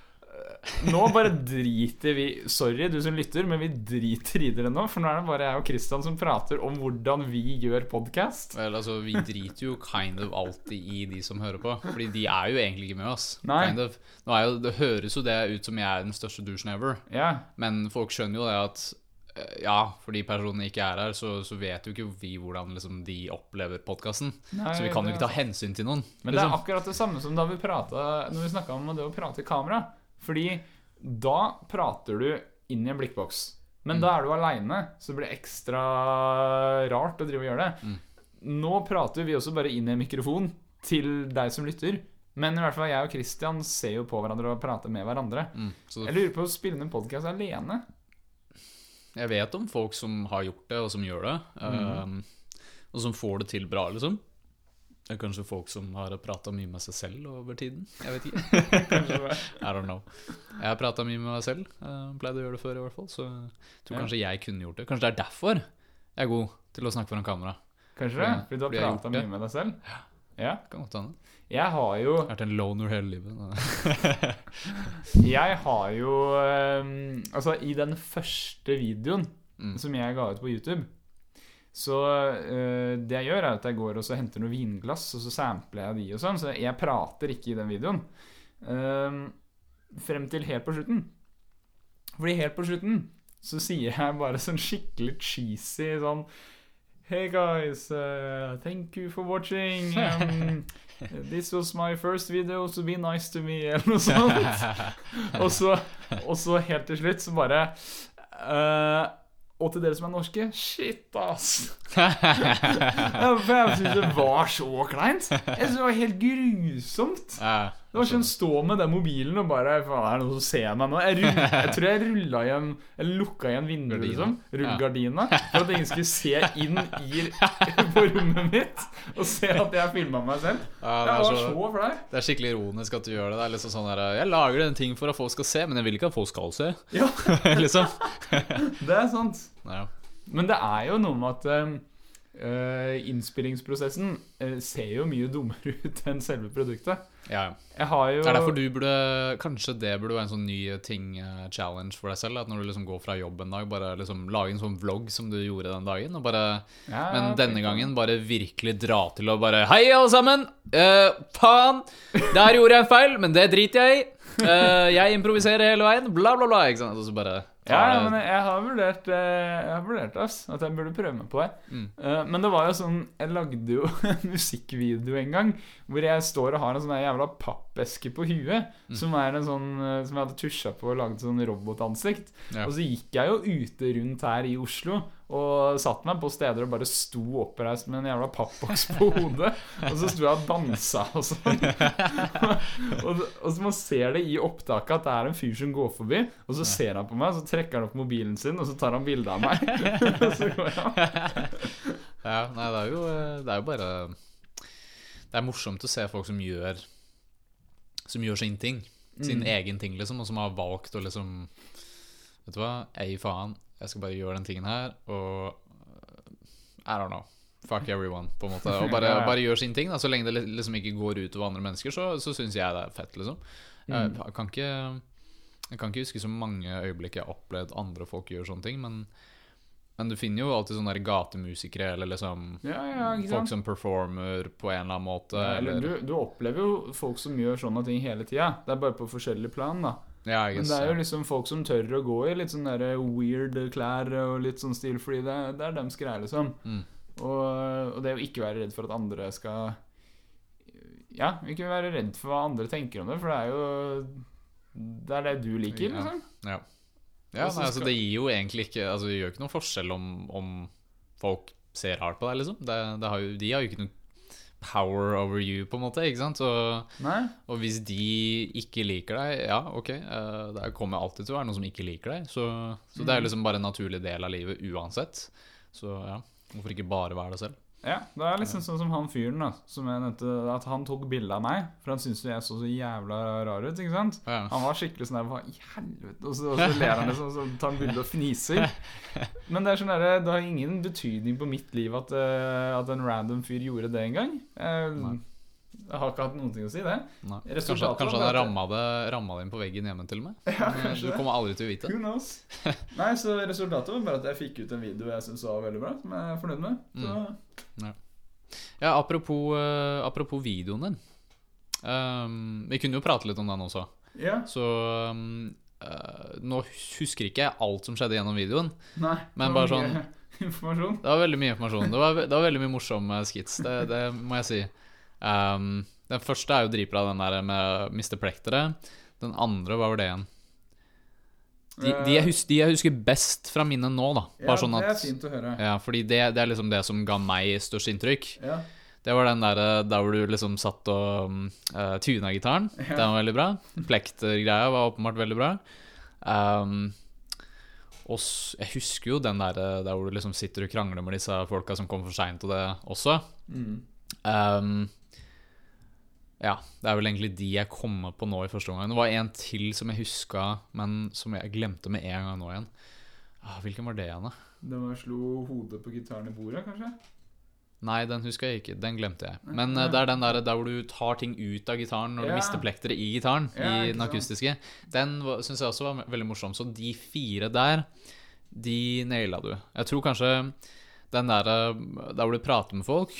nå bare driter vi Sorry, du som lytter, men vi driter i dere nå. For nå er det bare jeg og Christian som prater om hvordan vi gjør podkast. Vel, altså, vi driter jo kind of alltid i de som hører på. Fordi de er jo egentlig ikke med oss. Kind of. Jo, det høres jo det ut som jeg er den største douchen ever. yeah. Men folk skjønner jo det at eh, ja, fordi personene ikke er her, så, så vet jo ikke vi hvordan liksom, de opplever podkasten. Så vi kan jo ikke ta hensyn til noen. Men det er liksom. akkurat det samme som da vi pratet, Når vi snakka om det å prate i kamera. Fordi da prater du inn i en blikkboks. Men Mm. da er du aleine, så det blir ekstra rart å drive og gjøre det. Mm. Nå prater vi også bare inn i en mikrofon til deg som lytter. Men i hvert fall jeg og Christian ser jo på hverandre og prater med hverandre. Mm, så Jeg lurer på å spille en podkast alene. jeg vet om folk som har gjort det, og som gjør det. Mm. Um, og som får det til bra, liksom. Det er kanskje folk som har prata mye med seg selv over tiden. Jeg vet ikke. I don't know. Jeg har prata mye med meg selv. Jeg pleide å gjøre det før, i hvert fall. Så jeg tror Ja. kanskje jeg kunne gjort det. Kanskje det er derfor jeg er god til å snakke foran kamera. Kanskje det? Fordi du har prata mye med deg selv? Ja. Kan godt hende. Jeg har jo Jeg har vært en loner hele livet. Jeg har jo eh, Altså, i den første videoen Mm. som jeg ga ut på YouTube Så eh, det jeg gjør, er at jeg går og så henter noen vinglass, og så sampler jeg de og sånn. Så jeg prater ikke i den videoen. Uh, frem til helt på slutten. Fordi helt på slutten så sier jeg bare sånn skikkelig cheesy sånn Hey guys, uh, thank you for watching. Um, this was my first video, so be nice to me, eller noe sånt. og, så, og så helt til slutt så bare eh, Og til dere som er norske, shit, ass. Jeg, for jeg syns det var så kleint. Jeg synes det var helt grusomt. Det var sånn stå med den mobilen og bare Faen, er det noen som ser meg nå? Jeg, rull, jeg tror jeg rulla igjen Eller lukka igjen vinduet, liksom. Ja. Rullegardina. For at ingen skulle se inn i, på rommet mitt og se at jeg filma meg selv. Ja, det, er var så, så flau. det er skikkelig ironisk at du gjør det. Det er liksom sånn der, Jeg lager en ting for at folk skal se, men jeg vil ikke at folk skal se. Ja, liksom det er sant. ja. Men det er jo noe med at um, Uh, innspillingsprosessen uh, ser jo mye dummere ut enn selve produktet. Ja. Jeg har jo Det er derfor du burde Kanskje det burde være en sånn ny ting, eh, challenge for deg selv. At når du liksom går fra jobb en dag, bare liksom lage en sånn vlogg som du gjorde den dagen. Og bare, Ja, men denne gangen bare virkelig dra til og bare Hei, alle sammen! Uh, faen! Der gjorde jeg en feil, men det driter jeg i. Uh, jeg improviserer hele veien. Bla, bla, bla. Ikke sant? Og så bare Ja, ja, men jeg har vurdert eh, Jeg har vurdert ass, at jeg burde prøve meg på det. Mm. Eh, Men det var jo sånn Jeg lagde jo en musikkvideo en gang hvor jeg står og har en sånn jævla pappeske på huet. Mm. Som er en sånn eh, Som jeg hadde tusja på og lagd sånn robotansikt. Ja. Og så gikk jeg jo ute rundt her i Oslo og satt meg på steder og bare sto oppreist med en jævla pappboks på hodet. Og så sto jeg og dansa og sånn. og, og så man ser det i opptaket at det er en fyr som går forbi, og så ser han på meg, så trekker han opp mobilen sin, og så tar han bilde av meg. og så går han. Ja, nei, det er jo, det er jo bare Det er morsomt å se folk som gjør Som gjør sin ting. Sin Mm. egen ting, liksom, og som har valgt å liksom Vet du hva, jeg faen. Jeg skal bare gjøre den tingen her, og I don't know. Fuck everyone, på en måte. Og bare, Ja, ja. bare gjør sin ting. Da. Så lenge det liksom ikke går ut over andre mennesker, så, så syns jeg det er fett, liksom. Jeg, Mm. jeg kan ikke Jeg kan ikke huske så mange øyeblikk jeg har opplevd andre folk gjør sånne ting, men men du finner jo alltid sånne gatemusikere eller liksom Ja, ja, folk som performer på en eller annen måte. Ja, eller, eller, du, du opplever jo folk som gjør sånne ting hele tida. Det er bare på forskjellige plan, da. Ja, jeg Men det er jo liksom folk som tør å gå i litt sånn der weird klær og litt sånn stil, fordi det, det er deres greie, liksom. Mm. Og, og det å ikke være redd for at andre skal Ja, ikke være redd for hva andre tenker om det, for det er jo Det er det du liker, Ja. liksom. Ja, ja nei, altså, det gir jo egentlig ikke Altså, det gjør ikke noen forskjell om, om folk ser hardt på deg, liksom. Det, det har jo, de har jo ikke noe power over you, på en måte, ikke sant? Så, Nei? og hvis de ikke liker deg, ja, ok, uh, det kommer alltid til å være noen som ikke liker deg. Så, så det er Mm. liksom bare en naturlig del av livet uansett. Så ja, hvorfor ikke bare være deg selv? Ja, det er liksom sånn som han fyren da Som jeg nevnte, at han tok bilde av meg. For han syntes jeg så så jævla rar ut. ikke sant? Ja. Han var skikkelig sånn der Hva i helvete? Og så, og så ler han liksom, så tar han bilde og fniser. Men det er sånn der, det har ingen betydning på mitt liv at, uh, at en random fyr gjorde det engang. Uh, jeg har ikke hatt noen ting å si, det. Kanskje, kanskje han ramma det, ramma det inn på veggen hjemme til og med? Ja, Du kommer aldri til å vite. Who knows? Nei, så resultatet var bare at jeg fikk ut en video jeg syntes var veldig bra, som jeg er fornøyd med. Så Ja, apropos, uh, apropos videoen din. Um, vi kunne jo prate litt om den også. ja. Så um, uh, Nå husker ikke jeg alt som skjedde gjennom videoen. Nei. Men bare sånn- Informasjon. Det var veldig mye informasjon. Det var, det var veldig mye morsom eh, skits, det, det må jeg si. Um, den første er jo dritbra, den der med Mr. Plektere. Den andre, hva var det igjen? De, de, jeg husker, de jeg husker best fra minnet nå, da. Bare ja, sånn det er fint å høre. Ja, fordi det, det er liksom det som ga meg størst inntrykk. Ja. Det var den der, der hvor du liksom satt og uh, tuna gitaren. Ja. Den var veldig bra. Plekter-greia var åpenbart veldig bra. Um, og jeg husker jo den der, der hvor du liksom sitter og krangler med disse folka som kom for seint og det også. Mm. Um, ja, det er vel egentlig de jeg kommer på nå i første omgang. Det var en til som jeg huska, men som jeg glemte med en gang nå igjen. Ah, hvilken var det igjen, da? Det var slo hodet på gitaren i bordet, kanskje? Nei, den husker jeg ikke. Den glemte jeg. Men eh, det er den der, der hvor du tar ting ut av gitaren når Ja. du mister plekteret i gitaren. Ja, I den akustiske. Den syns jeg også var veldig morsom. Så de fire der, de naila du. Jeg tror kanskje den der eh, der hvor du prater med folk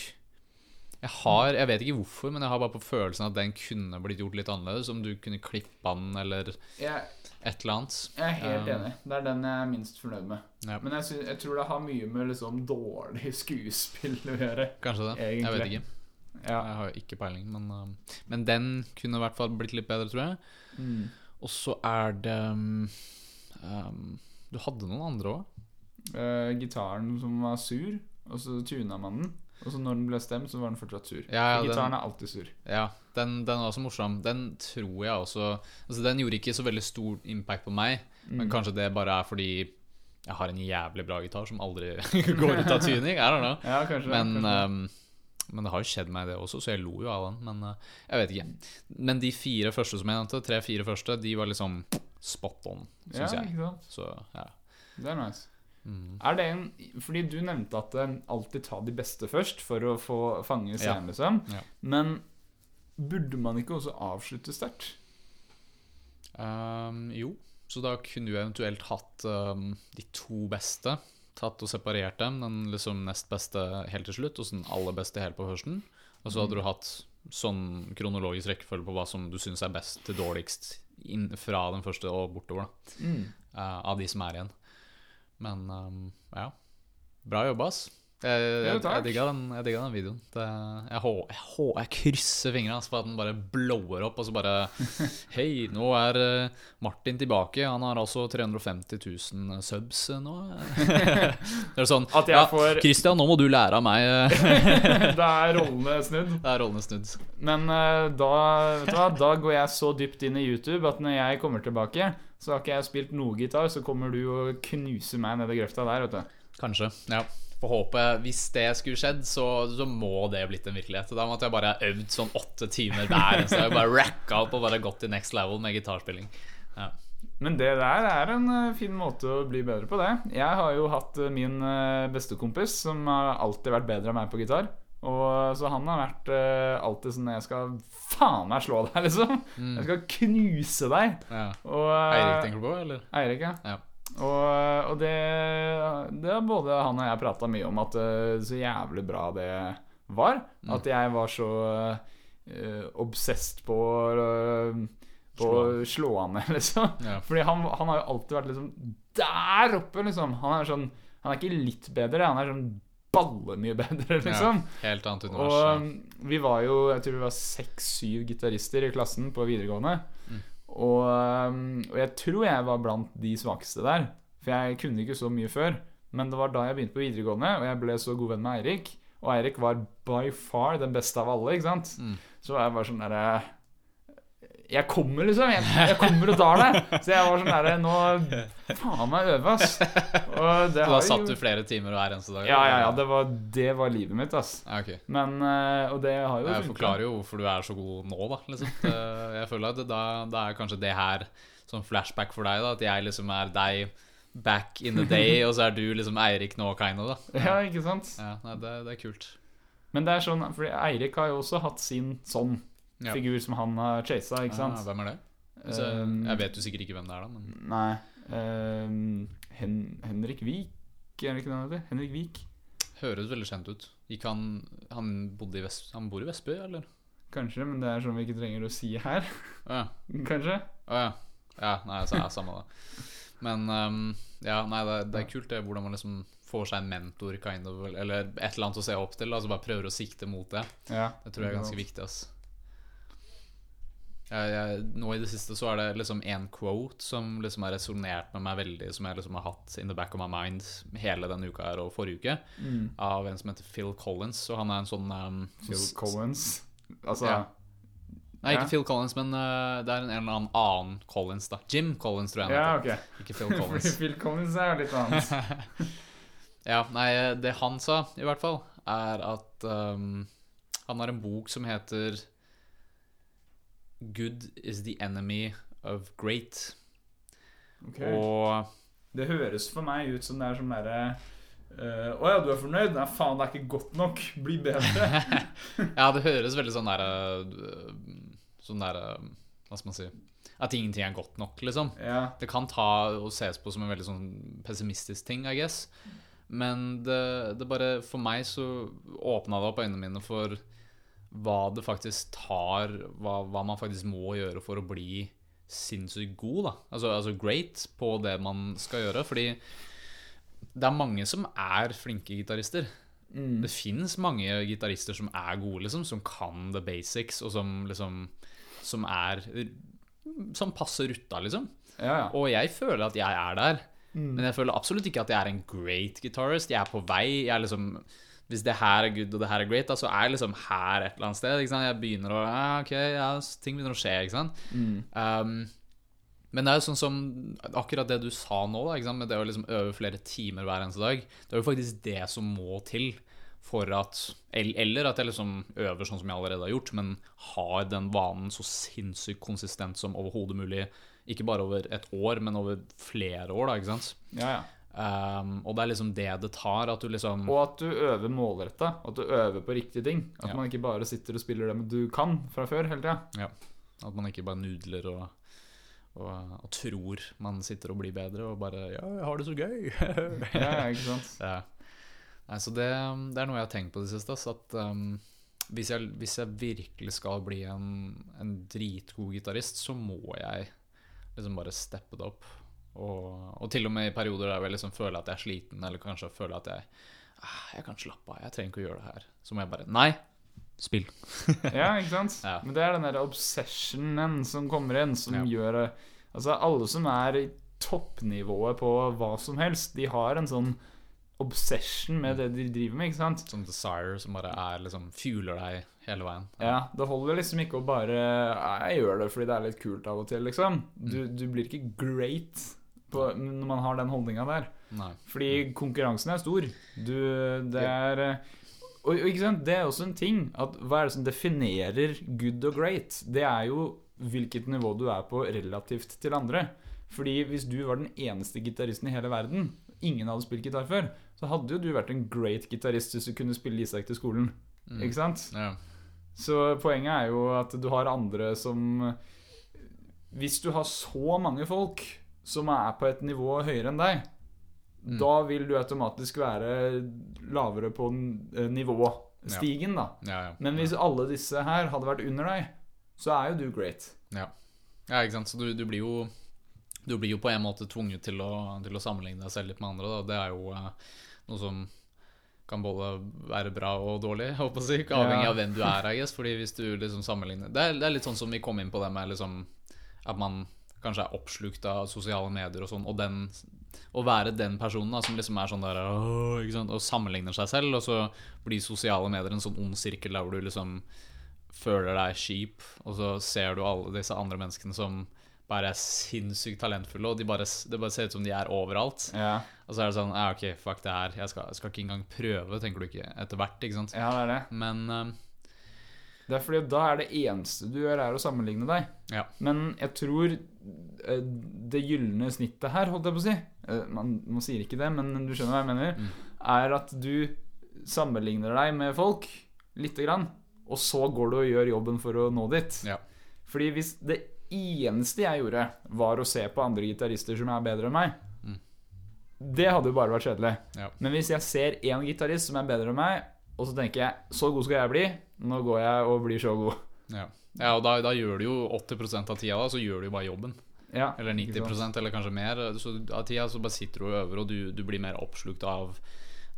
Jeg har, jeg vet ikke hvorfor, men jeg har bare på følelsen at den kunne blitt gjort litt annerledes. Om du kunne klippa den, eller Jeg, et eller annet. jeg er helt Um, enig. Det er den jeg er minst fornøyd med. Ja. Men jeg, synes, jeg tror det har mye med liksom dårlig skuespill å gjøre. Kanskje det. Jeg vet ikke. Ja. Jeg har ikke peiling, men, um, men den kunne i hvert fall blitt litt bedre, tror jeg. Mm. Og så er det um, um, Du hadde noen andre òg? Uh, gitaren som var sur, og så tuna man den. Og så når den ble stemt, så var den fortsatt sur. Ja, ja, gitaren den- er alltid sur. Ja, den, den var også morsom. Den tror jeg også Altså Den gjorde ikke så veldig stor impact på meg, Mm. men kanskje det bare er fordi jeg har en jævlig bra gitar som aldri går ut av tuning. I don't know. Ja, kanskje Men, kanskje. Um, men det har jo skjedd meg, det også, så jeg lo jo av den. Men uh, jeg vet ikke. Men de fire første som jeg nevnte, tre-fire første, de var liksom spot on, ja, jeg. Så ja. Det er nice. Mm. Er det en Fordi du nevnte at eh, alltid ta de beste først for å få fange scenen, liksom. Ja. Men burde man ikke også avslutte sterkt? Um, jo, så da kunne du eventuelt hatt um, de to beste. Tatt og separert dem. Den liksom nest beste helt til slutt, og så den aller beste helt på førsten. Og så hadde du hatt sånn kronologisk rekkefølge på hva som du syns er best til dårligst inn, fra den første og bortover, da. Mm. uh, av de som er igjen. Men um, ja. Bra jobba, ass. Jeg, jeg, jeg digga den, den videoen. Det, jeg, hå, jeg, hå, jeg krysser fingrene for at den bare blower opp, og så bare Hei, nå er eh, Martin tilbake. Han har altså 350 000 subs eh, nå. det er sånn At jeg ja, får- Christian, nå må du lære av meg. det er rollene snudd. Det er rollene snudd. Men eh, da, hva, da går jeg så dypt inn i YouTube at når jeg kommer tilbake, så har ikke jeg spilt noe gitar, så kommer du og knuser meg ned i grøfta der, vet du. Kanskje. Ja. Får håpe Hvis det skulle skjedd, så, så må det blitt en virkelighet. Da måtte jeg bare øvd sånn åtte timer hver så jeg Bare racka opp og bare gått til next level med gitarspilling. Ja. Men det der er en eh, fin måte å bli bedre på det. Jeg har jo hatt eh, min eh, bestekompis som har alltid vært bedre enn meg på gitar. Og Så han har vært uh, alltid sånn Jeg skal faen meg slå deg, liksom. Jeg skal knuse deg. Ja. Og, eh, Eirik tenker du på, eller? Eirik, ja. Ja. Og, og det, det har både han og jeg prata mye om, at eh, så jævlig bra det var. Mm. At jeg var så uh, obsessed på uh, På å slå han ned, liksom. Ja. Fordi han, han har jo alltid vært liksom der oppe, liksom. Han er sånn Han er ikke litt bedre, han er sånn ballemye bedre, liksom. Ja, helt annet univers. Og um, vi var jo Jeg tror vi var seks-syv gitarister i klassen på videregående. Mm. Og, um, og jeg tror jeg var blant de svakeste der. For jeg kunne ikke så mye før. Men det var da jeg begynte på videregående, og jeg ble så god venn med Eirik. Og Eirik var by far den beste av alle, ikke sant. Mm. Så var jeg bare sånn derre Jeg kommer, liksom. Jeg, jeg kommer og tar det. Så jeg var sånn derre Nå faen meg øve, ass. Og det da satt du flere timer hver eneste dag? Ja, ja, ja. Det var, det var livet mitt, ass. Okay. Men eh, Og det har jo Jeg funket. forklarer jo hvorfor du er så god nå, da. Liksom. Jeg føler at det, da, da er kanskje det her sånn flashback for deg, da. At jeg liksom er deg back in the day, og så er du liksom Eirik nå, kind of, da. Ja, ikke sant? Ja, nei, det, det er kult. Men det er sånn Fordi Eirik har jo også hatt sin sånn Ja. figur som han har chasa, ikke sant? Ja, hvem er det? Altså, Um, jeg vet jo sikkert ikke hvem det er, da. Men Nei Um, Hen Henrik Vik, er det ikke det han heter? Henrik Vik? høres veldig kjent ut. Gikk han Han bodde i Vest... Han bor i Vestby, eller? Kanskje, men det er sånn vi ikke trenger å si her. Ja. Kanskje? Å ja. Ja, nei, så er det samme, da. Men um, ja, nei, det, det er kult det hvordan man liksom får seg en mentor, kind of, eller et eller annet å se opp til. Altså bare prøver å sikte mot det. Ja. Det tror jeg er ganske viktig. ass jeg, jeg, Nå i det siste så er det liksom en quote som liksom har resonnert med meg veldig, som jeg liksom har hatt in the back of my mind hele denne uka her og forrige uke, Mm. av en som heter Phil Collins. Og han er en sånn um, Phil Collins. Altså Ja. Nei, ikke Ja. Phil Collins, men uh, det er en, eller annen annen Collins, da. Jim Collins, tror jeg Ja, okay. ok. Ikke Phil Collins. Phil Collins er jo litt annet. Ja, nei, det han sa, i hvert fall, er at um, han har en bok som heter Good is the enemy of great. Okay. Og Det høres for meg ut som det er sånn derre Uh, Å ja, du er fornøyd? Nei, faen, det er ikke godt nok. Bli bedre. Ja, det høres veldig sånn derre Sånn derre Hva skal man si At ingenting er godt nok, liksom. ja. Det kan ta og ses på som en veldig sånn pessimistisk ting, I guess. Men det, det bare For meg så åpna det opp øynene mine for hva det faktisk tar hva, hva man faktisk må gjøre for å bli sinnssykt god, da. Altså, altså great på det man skal gjøre. Fordi det er mange som er flinke gitarister. Mm. Det fins mange gitarister som er gode, liksom, som kan the basics, og som liksom Som er Som passer rutta, liksom. ja, ja. Og jeg føler at jeg er der. Men jeg føler absolutt ikke at jeg er en great guitarist. Jeg er på vei. Jeg er liksom Hvis det her er good og det her er great, da, så er jeg liksom her et eller annet sted. Jeg begynner å ja, Ok, ja, ting begynner å skje, ikke sant. Um, men det er jo sånn som akkurat det du sa nå, da, med det å liksom øve flere timer hver eneste dag. Det er jo faktisk det som må til for at Eller at jeg liksom øver sånn som jeg allerede har gjort, men har den vanen så sinnssykt konsistent som overhodet mulig. Ikke bare over et år, men over flere år, da, ikke sant. Ja, ja. Um, og det er liksom det det tar. At du liksom Og at du øver målretta. At du øver på riktige ting. At Ja. man ikke bare sitter og spiller det du kan fra før hele tida. Ja. At man ikke bare nudler og, og, og tror man sitter og blir bedre, og bare 'Ja, jeg har det så gøy'. Ja, ikke sant? ja. Nei, så det, det er noe jeg har tenkt på det siste. Så at um, hvis, jeg, hvis jeg virkelig skal bli en, en dritgod gitarist, så må jeg liksom bare steppe det opp. Og, og til og med i perioder der jeg liksom føler at jeg er sliten, eller kanskje føler at jeg ah, Jeg kan slappe av, jeg trenger ikke å gjøre det her. Så må jeg bare Nei, spill. Ja, ikke sant? Ja. Men det er den der obsessionen som kommer inn, som Ja. gjør Altså, alle som er i toppnivået på hva som helst, de har en sånn obsession med det de driver med, ikke sant? Sånn desire som bare er liksom fueler deg hele veien. Ja, Det holder liksom ikke å bare Jeg gjør det fordi det er litt kult av og til, liksom. Du, Mm. du blir ikke great på, når man har den holdninga der. Nei. Fordi konkurransen er stor. Du, det er eh, og ikke sant, Det er også en ting at Hva er det som definerer good og great? Det er jo hvilket nivå du er på relativt til andre. Fordi hvis du var den eneste gitaristen i hele verden, ingen hadde spilt gitar før, så hadde jo du vært en great gitarist hvis du kunne spille Isak til skolen. Mm. Ikke sant? Ja. Så poenget er jo at du har andre som Hvis du har så mange folk som er på et nivå høyere enn deg, Mm. da vil du automatisk være lavere på eh, nivåstigen, da. Ja, ja. Men hvis alle disse her hadde vært under deg, så er jo du great. ja. ja, ikke sant. Så du, du blir jo Du blir jo på en måte tvunget til å, til å sammenligne deg selv litt med andre. Da. Det er jo eh, noe som kan både være bra og dårlig, jeg. Avhengig av hvem du er, I guess. Fordi hvis du liksom sammenligner det er, det er litt sånn som vi kom inn på det med liksom at man kanskje er oppslukt av sosiale medier og sånn, og den å være den personen da, som liksom er sånn der og sammenligner seg selv, og så blir sosiale medier en sånn ond sirkel der hvor du liksom føler deg kjip, og så ser du alle disse andre menneskene som bare er sinnssykt talentfulle, og de bare, det bare ser ut som de er overalt. Ja, Og så er det sånn ja, OK, fuck det her. Jeg skal, skal ikke engang prøve, tenker du ikke, etter hvert, ikke sant. ja det er det. Men um, Det er fordi da er det eneste du gjør, er å sammenligne deg. ja. Men jeg tror det gylne snittet her, holdt jeg på å si eh, Man, man sier ikke det, men du skjønner hva jeg mener. Mm. Er at du sammenligner deg med folk lite grann, og så går du og gjør jobben for å nå dit. Ja. Fordi hvis det eneste jeg gjorde, var å se på andre gitarister som er bedre enn meg, Mm. det hadde jo bare vært kjedelig. Ja. Men hvis jeg ser én gitarist som er bedre enn meg, og så tenker jeg så god skal jeg bli, nå går jeg og blir så god. Ja, ja og da, da gjør du jo 80% av tida da, så gjør du jo bare jobben. Ja, Eller 90 sant? eller kanskje mer. Så av tida så bare sitter du og øver, og du, du blir mer oppslukt av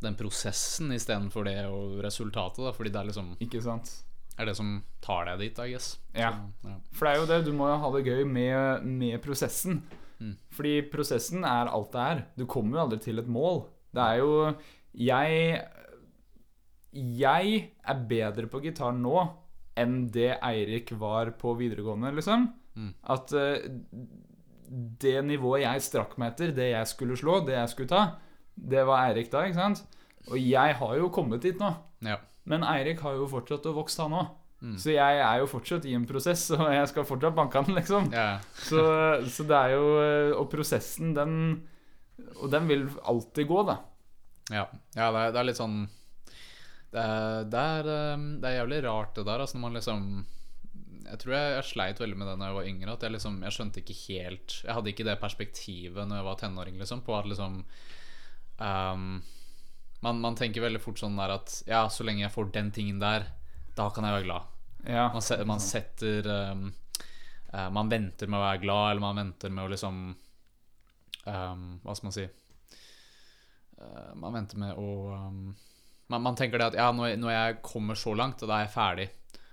den prosessen istedenfor det og resultatet, da, fordi det er liksom Ikke sant? er det som tar deg dit, I guess. Ja. Så, ja. For det er jo det, du må jo ha det gøy med, med prosessen. Mm. Fordi prosessen er alt det er. Du kommer jo aldri til et mål. Det er jo Jeg Jeg er bedre på gitar nå enn det Eirik var på videregående, liksom. Mm. At uh, det nivået jeg strakk meg etter, det jeg skulle slå, det jeg skulle ta, det var Eirik da, ikke sant? Og jeg har jo kommet dit nå. Ja. Men Eirik har jo fortsatt å vokse, han òg. Mm. Så jeg er jo fortsatt i en prosess, og jeg skal fortsatt banke han, liksom. Ja. Så, så det er jo Og prosessen, den Og den vil alltid gå, da. Ja, ja det, er, det er litt sånn det er, det, er, um, det er jævlig rart det der. Altså når man liksom Jeg tror jeg, jeg sleit veldig med det da jeg var yngre. At jeg liksom Jeg skjønte ikke helt Jeg hadde ikke det perspektivet når jeg var tenåring, liksom, på at liksom um, man, man tenker veldig fort sånn der at Ja, så lenge jeg får den tingen der, da kan jeg være glad. Ja. Man, se, man setter um, uh, Man venter med å være glad, eller man venter med å liksom um, Hva skal man si Uh, Man venter med å um, man, man tenker det at ja, når når jeg kommer så langt, da er jeg ferdig.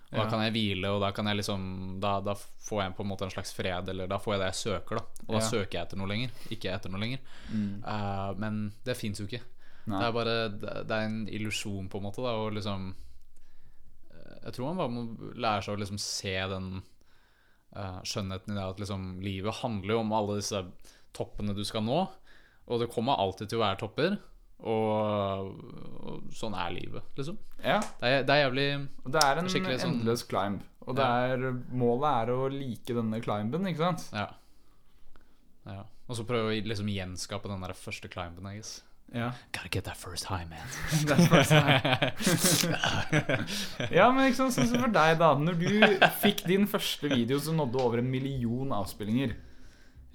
Og da kan jeg hvile, og da kan jeg liksom Da, da får jeg på en måte en slags fred, eller da får jeg det jeg søker, da. Og da Ja. søker jeg etter noe lenger, ikke etter noe lenger. Eh, men det fins jo ikke. Nei. Det er bare Det det er en illusjon, på en måte, da, og liksom eh, Jeg tror man bare må lære seg å liksom se den uh, skjønnheten i det at liksom livet handler jo om alle disse toppene du skal nå. Og det kommer alltid til å være topper. Og, og sånn er livet, liksom. Ja, Det er, det er jævlig det er en sånn- endeløs climb. Og det Ja. er, målet er å like denne climben, ikke sant? Ja. ja. Og så prøve å liksom gjenskape den der første climben, I guess. Ja. Gotta get that first high, man. Ja, men ikke sant, sånn som for deg da Når du fikk din første video som nådde over en million avspillinger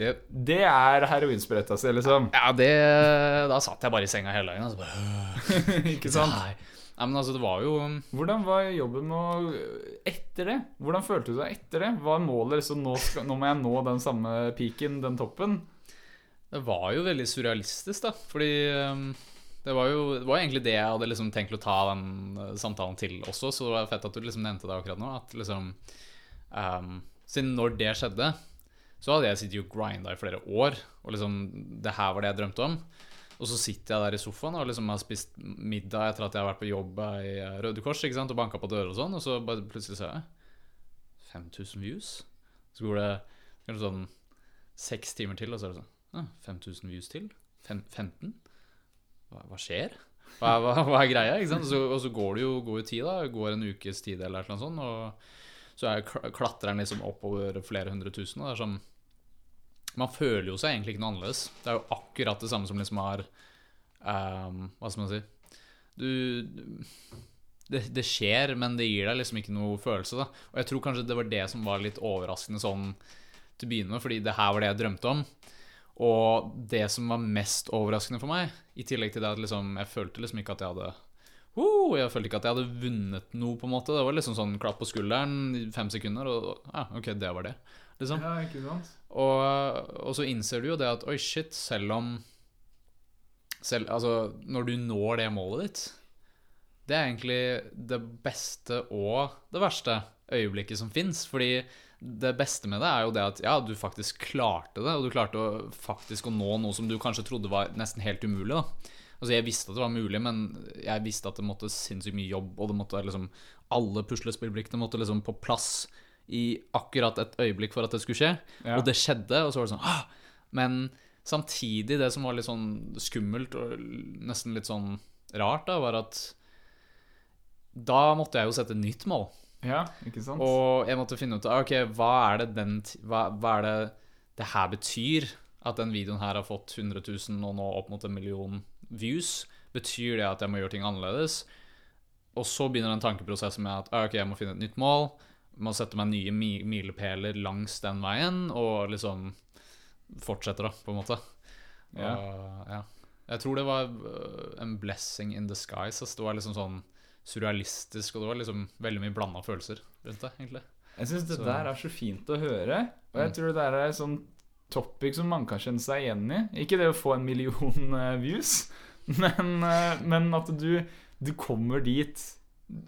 Yep. Det er heroinsprøyta si, liksom Ja, det Da satt jeg bare i senga hele dagen. Altså Ikke sant? Nei. Nei, men altså, det var jo Hvordan var jobben med å Etter det? Hvordan følte du deg etter det? Var målet liksom nå, skal, nå må jeg nå den samme peaken, den toppen? Det var jo veldig surrealistisk, da. Fordi um, det var jo det var egentlig det jeg hadde liksom tenkt å ta den uh, samtalen til også, så det var fett at du liksom nevnte det akkurat nå. At liksom um, Siden når det skjedde, så hadde jeg sittet og grinda i flere år, og liksom Det her var det jeg drømte om. Og så sitter jeg der i sofaen og liksom har spist middag etter at jeg har vært på jobb i uh, Røde Kors ikke sant, og banka på dører og sånn, og så bare plutselig ser jeg 5000 views. Så går det kanskje sånn seks timer til, og så er det sånn ah, 5000 views til? Fem, 15? Hva, hva skjer? Hva, hva, hva er greia? Ikke sant? Så, og så går det jo, god tid, da. Går en ukes tid eller noe sånt, og så er, klatrer den liksom oppover flere hundre tusen. Og det er sånn Man føler jo seg egentlig ikke noe annerledes. Det er jo akkurat det samme som liksom har um, Hva skal man si Du det, det skjer, men det gir deg liksom ikke noe følelse. da Og jeg tror kanskje det var det som var litt overraskende sånn til å begynne med, fordi det her var det jeg drømte om. Og det som var mest overraskende for meg, i tillegg til det at liksom, jeg følte liksom ikke at jeg hadde uh, Jeg følte ikke at jeg hadde vunnet noe, på en måte. Det var liksom sånn klapp på skulderen fem sekunder, og ja, ok, det var det. Liksom. Ja, ikke sant? Og, og så innser du jo det at oi, shit, selv om selv, Altså, når du når det målet ditt Det er egentlig det beste og det verste øyeblikket som fins. Fordi det beste med det er jo det at ja, du faktisk klarte det, og du klarte å, faktisk å nå noe som du kanskje trodde var nesten helt umulig. da Altså Jeg visste at det var mulig, men jeg visste at det måtte sinnssykt mye jobb, og det måtte liksom alle puslespillbrikkene måtte liksom på plass i akkurat et øyeblikk for at det skulle skje. Ja. Og det skjedde, og så var det sånn ah! Men samtidig, det som var litt sånn skummelt og nesten litt sånn rart, da, var at da måtte jeg jo sette nytt mål. Ja, ikke sant? Og jeg måtte finne ut Ok, hva er det den hva, hva er det det her betyr? At den videoen her har fått 100 000 og nå opp mot en million views? Betyr det at jeg må gjøre ting annerledes? Og så begynner en tankeprosess med at ah, ok, jeg må finne et nytt mål. Må sette meg nye mi milepæler langs den veien, og liksom fortsetter, da, på en måte. Ja. Og, ja. Jeg tror det var øh, en blessing in disguise. ass. Det var liksom sånn surrealistisk, og det var liksom veldig mye blanda følelser rundt det, egentlig. Jeg syns det Så- der er så fint å høre. Og jeg Mm. tror det der er et sånn topic som man kan kjenne seg igjen i. Ikke det å få en million eh, views, men, eh, men at du, du kommer dit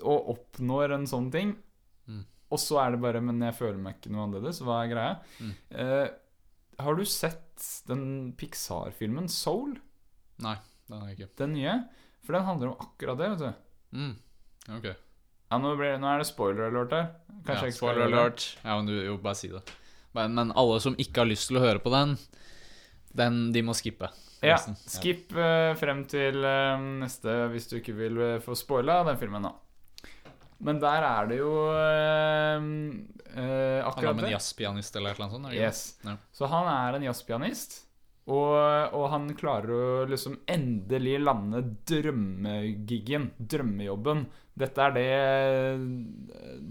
og oppnår en sånn ting. Mm. Og så er det bare Men jeg føler meg ikke noe annerledes. Hva er greia? Mm. Eh, har du sett den Pixar-filmen Soul? Nei, den har jeg ikke. Den nye? For den handler om akkurat det, vet du. Mm. Ok. Ja, nå, ble, nå er det spoiler alert her. Kanskje ja, spoiler alert. Ja, men du, jo, bare si det. Men, men alle som ikke har lyst til å høre på den, den de må skippe. Ja, skipp skip eh, frem til eh, neste hvis du ikke vil eh, få spoila den filmen, da. Men der er det jo akkurat det Han er med en jazzpianist eller noe sånt? Yes. Ja. Så han er en jazzpianist, og, og han klarer å liksom endelig lande drømmegiggen, drømmejobben. Dette er det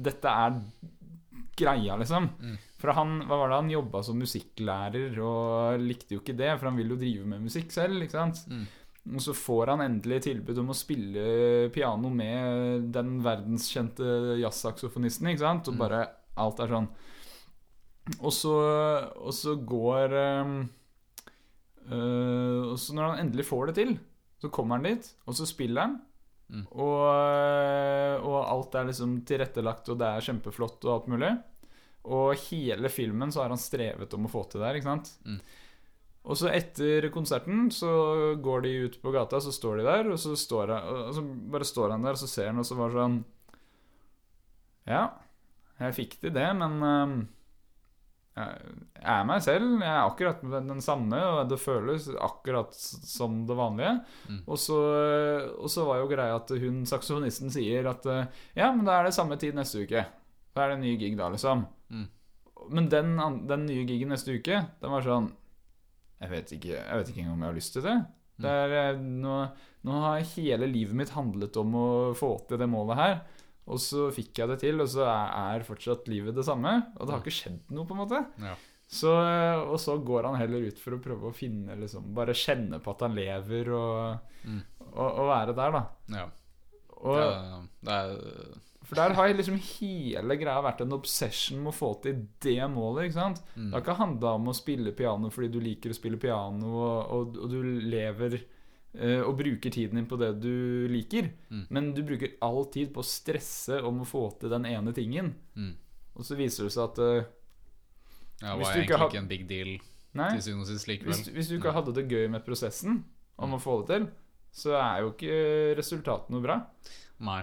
Dette er greia, liksom. Mm. For han hva var det, han jobba som musikklærer og likte jo ikke det, for han vil jo drive med musikk selv. ikke sant? Mm. Og så får han endelig tilbud om å spille piano med den verdenskjente jazzsaksofonisten. ikke sant? Og Mm. bare alt er sånn. Og så, og så går øh, Og så når han endelig får det til, så kommer han dit, og så spiller han. Mm. Og, øh, og alt er liksom tilrettelagt, og det er kjempeflott og alt mulig. Og hele filmen så har han strevet om å få til det her, ikke sant? Mm. Og så etter konserten så går de ut på gata, så står de der, og så, står han, og så bare står han der, og så ser han, og så bare sånn Ja, jeg fikk til det, men øhm, jeg er meg selv. Jeg er akkurat den samme, og det føles akkurat som det vanlige. Mm. Og, så, og så var jo greia at hun saksofonisten sier at øh, ja, men da er det samme tid neste uke. Da er det en ny gig da, liksom. Mm. Men den, den nye gigen neste uke, den var sånn Jeg vet ikke, jeg vet ikke engang om jeg har lyst til det. det er, eh, nå, nå har hele livet mitt handlet om å få til det målet her. Og så fikk jeg det til, og så er, fortsatt livet det samme. Og det har ikke skjedd noe, på en måte. Ja. Så, eh, og så går han heller ut for å prøve å finne liksom, Bare kjenne på at han lever, og, Mm. og, og være der, da. ja. Og, Det, det er For der har liksom hele greia vært en obsession med å få til det målet. ikke sant? mm. Det har ikke handla om å spille piano fordi du liker å spille piano, og, og, og du lever uh, og bruker tiden din på det du liker. Mm. Men du bruker all tid på å stresse om å få til den ene tingen. mm. Og så viser det seg at uh, Ja, det var egentlig ikke en big deal Nei, til syvende og sist likevel. hvis, hvis du ikke hadde det gøy med prosessen om å få det til, så er jo ikke resultatet noe bra. Nei.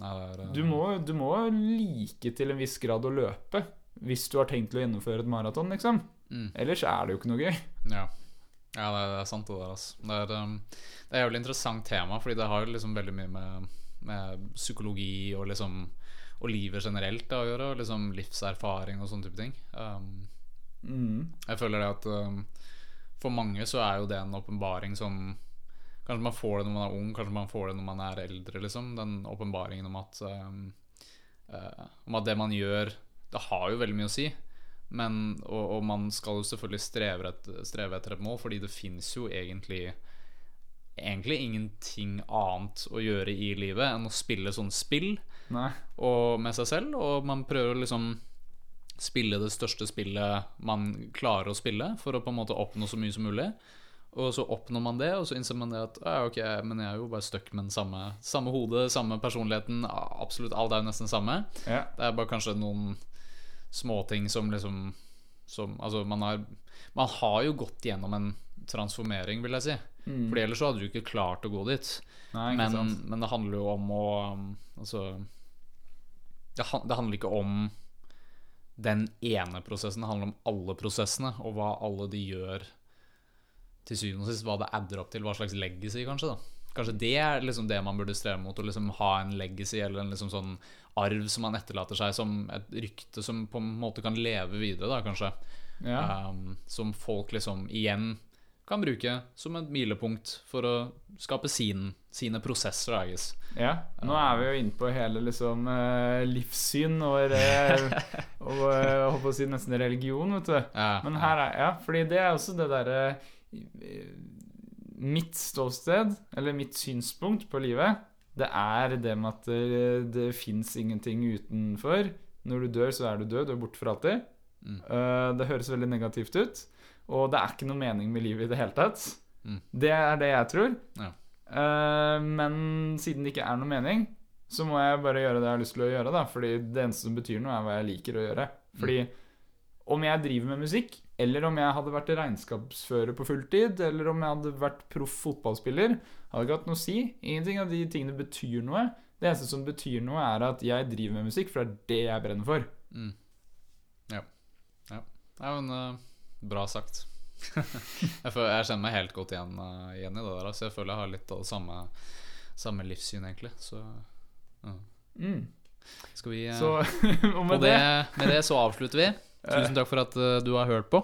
Nei, er eh, Du må, du må like til en viss grad å løpe hvis du har tenkt til å gjennomføre et maraton, liksom. mm. Ellers er det jo ikke noe gøy. Ja, ja det, er, det er sant det der, altså. Det er, um, det er jævlig interessant tema, fordi det har liksom veldig mye med, med psykologi og liksom Og livet generelt da, å gjøre, og liksom livserfaring og sånne type ting. Um, Mm. jeg føler det at um, for mange så er jo det en åpenbaring som Kanskje man får det når man er ung, kanskje man får det når man er eldre, liksom. Den åpenbaringen om at um, uh, Om at det man gjør, det har jo veldig mye å si. Men, og, og man skal jo selvfølgelig streve, et, streve etter et mål, fordi det fins jo egentlig Egentlig ingenting annet å gjøre i livet enn å spille sånn spill med seg selv. Og man prøver å liksom spille det største spillet man klarer å spille, for å på en måte oppnå så mye som mulig. Og så oppnår man det, og så innser man det at ja, ok, men jeg er jo bare stuck med den samme, samme hodet, samme personligheten. Absolutt alt er jo nesten samme. Ja. Det er bare kanskje noen småting som liksom som, Altså, man har Man har jo gått gjennom en transformering, vil jeg si. Mm. Fordi ellers så hadde du ikke klart å gå dit. Nei, ikke Men, men det handler jo om å um, Altså det, det handler ikke om den ene prosessen, det handler om alle prosessene, og hva alle de gjør til syvende og sist. Hva det adder opp til, hva slags legacy, kanskje. da Kanskje det er liksom det man burde streve mot, å liksom ha en legacy eller en liksom sånn arv som man etterlater seg, som et rykte som på en måte kan leve videre, da kanskje. Ja. Um, som folk liksom igjen kan bruke som et milepunkt for å skape sin, sine prosesser, I guess. ja. Nå er vi jo inne på hele liksom eh, livssyn og, og, og eh, si nesten religion, vet du. Ja, Men her er Ja, fordi det er også det derre eh, Mitt ståsted, eller mitt synspunkt på livet, det er det med at det, det fins ingenting utenfor. Når du dør, så er du død. Du er borte for alltid. Mm. Eh, det høres veldig negativt ut. Og det er ikke noe mening med livet i det hele tatt. Mm. Det er det jeg tror. Ja. Eh, men siden det ikke er noe mening, så må jeg bare gjøre det jeg har lyst til å gjøre. da Fordi det eneste som betyr noe, er hva jeg liker å gjøre. Fordi om jeg driver med musikk, eller om jeg hadde vært regnskapsfører på fulltid, eller om jeg hadde vært proff fotballspiller, hadde ikke hatt noe å si. Ingenting av de tingene betyr noe. Det eneste som betyr noe, er at jeg driver med musikk, for det er det jeg brenner for. Mm. Ja. ja. Nei, men uh, bra sagt. jeg, føler, jeg kjenner meg helt godt igjen, uh, igjen i det der. Så jeg føler jeg har litt av det samme, samme livssyn, egentlig. Så uh. Mm. skal vi eh, Så og med det, det, med det så avslutter vi. Tusen takk for at eh, du har hørt på.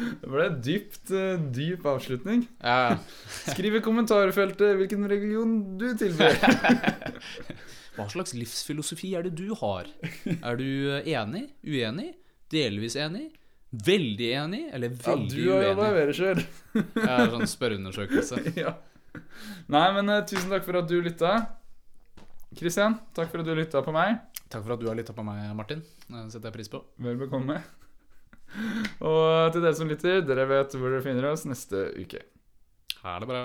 det ble en dypt, eh, dyp avslutning. Ja, Skriv i kommentarfeltet hvilken religion du tilber. Hva slags livsfilosofi er det du har? Er du eh, enig? Uenig? Delvis enig? Veldig enig? Eller Ja, veldig du har jobba uenig? mer sjøl. Ja, sånn spørreundersøkelse. ja. Nei, men uh, tusen takk for at du lytta. Kristian, takk for at du lytta på meg. Takk for at du har lytta på meg, Martin. Det setter jeg pris på. Vel bekomme. Og til dere som lytter, dere vet hvor dere finner oss neste uke. Ha det bra.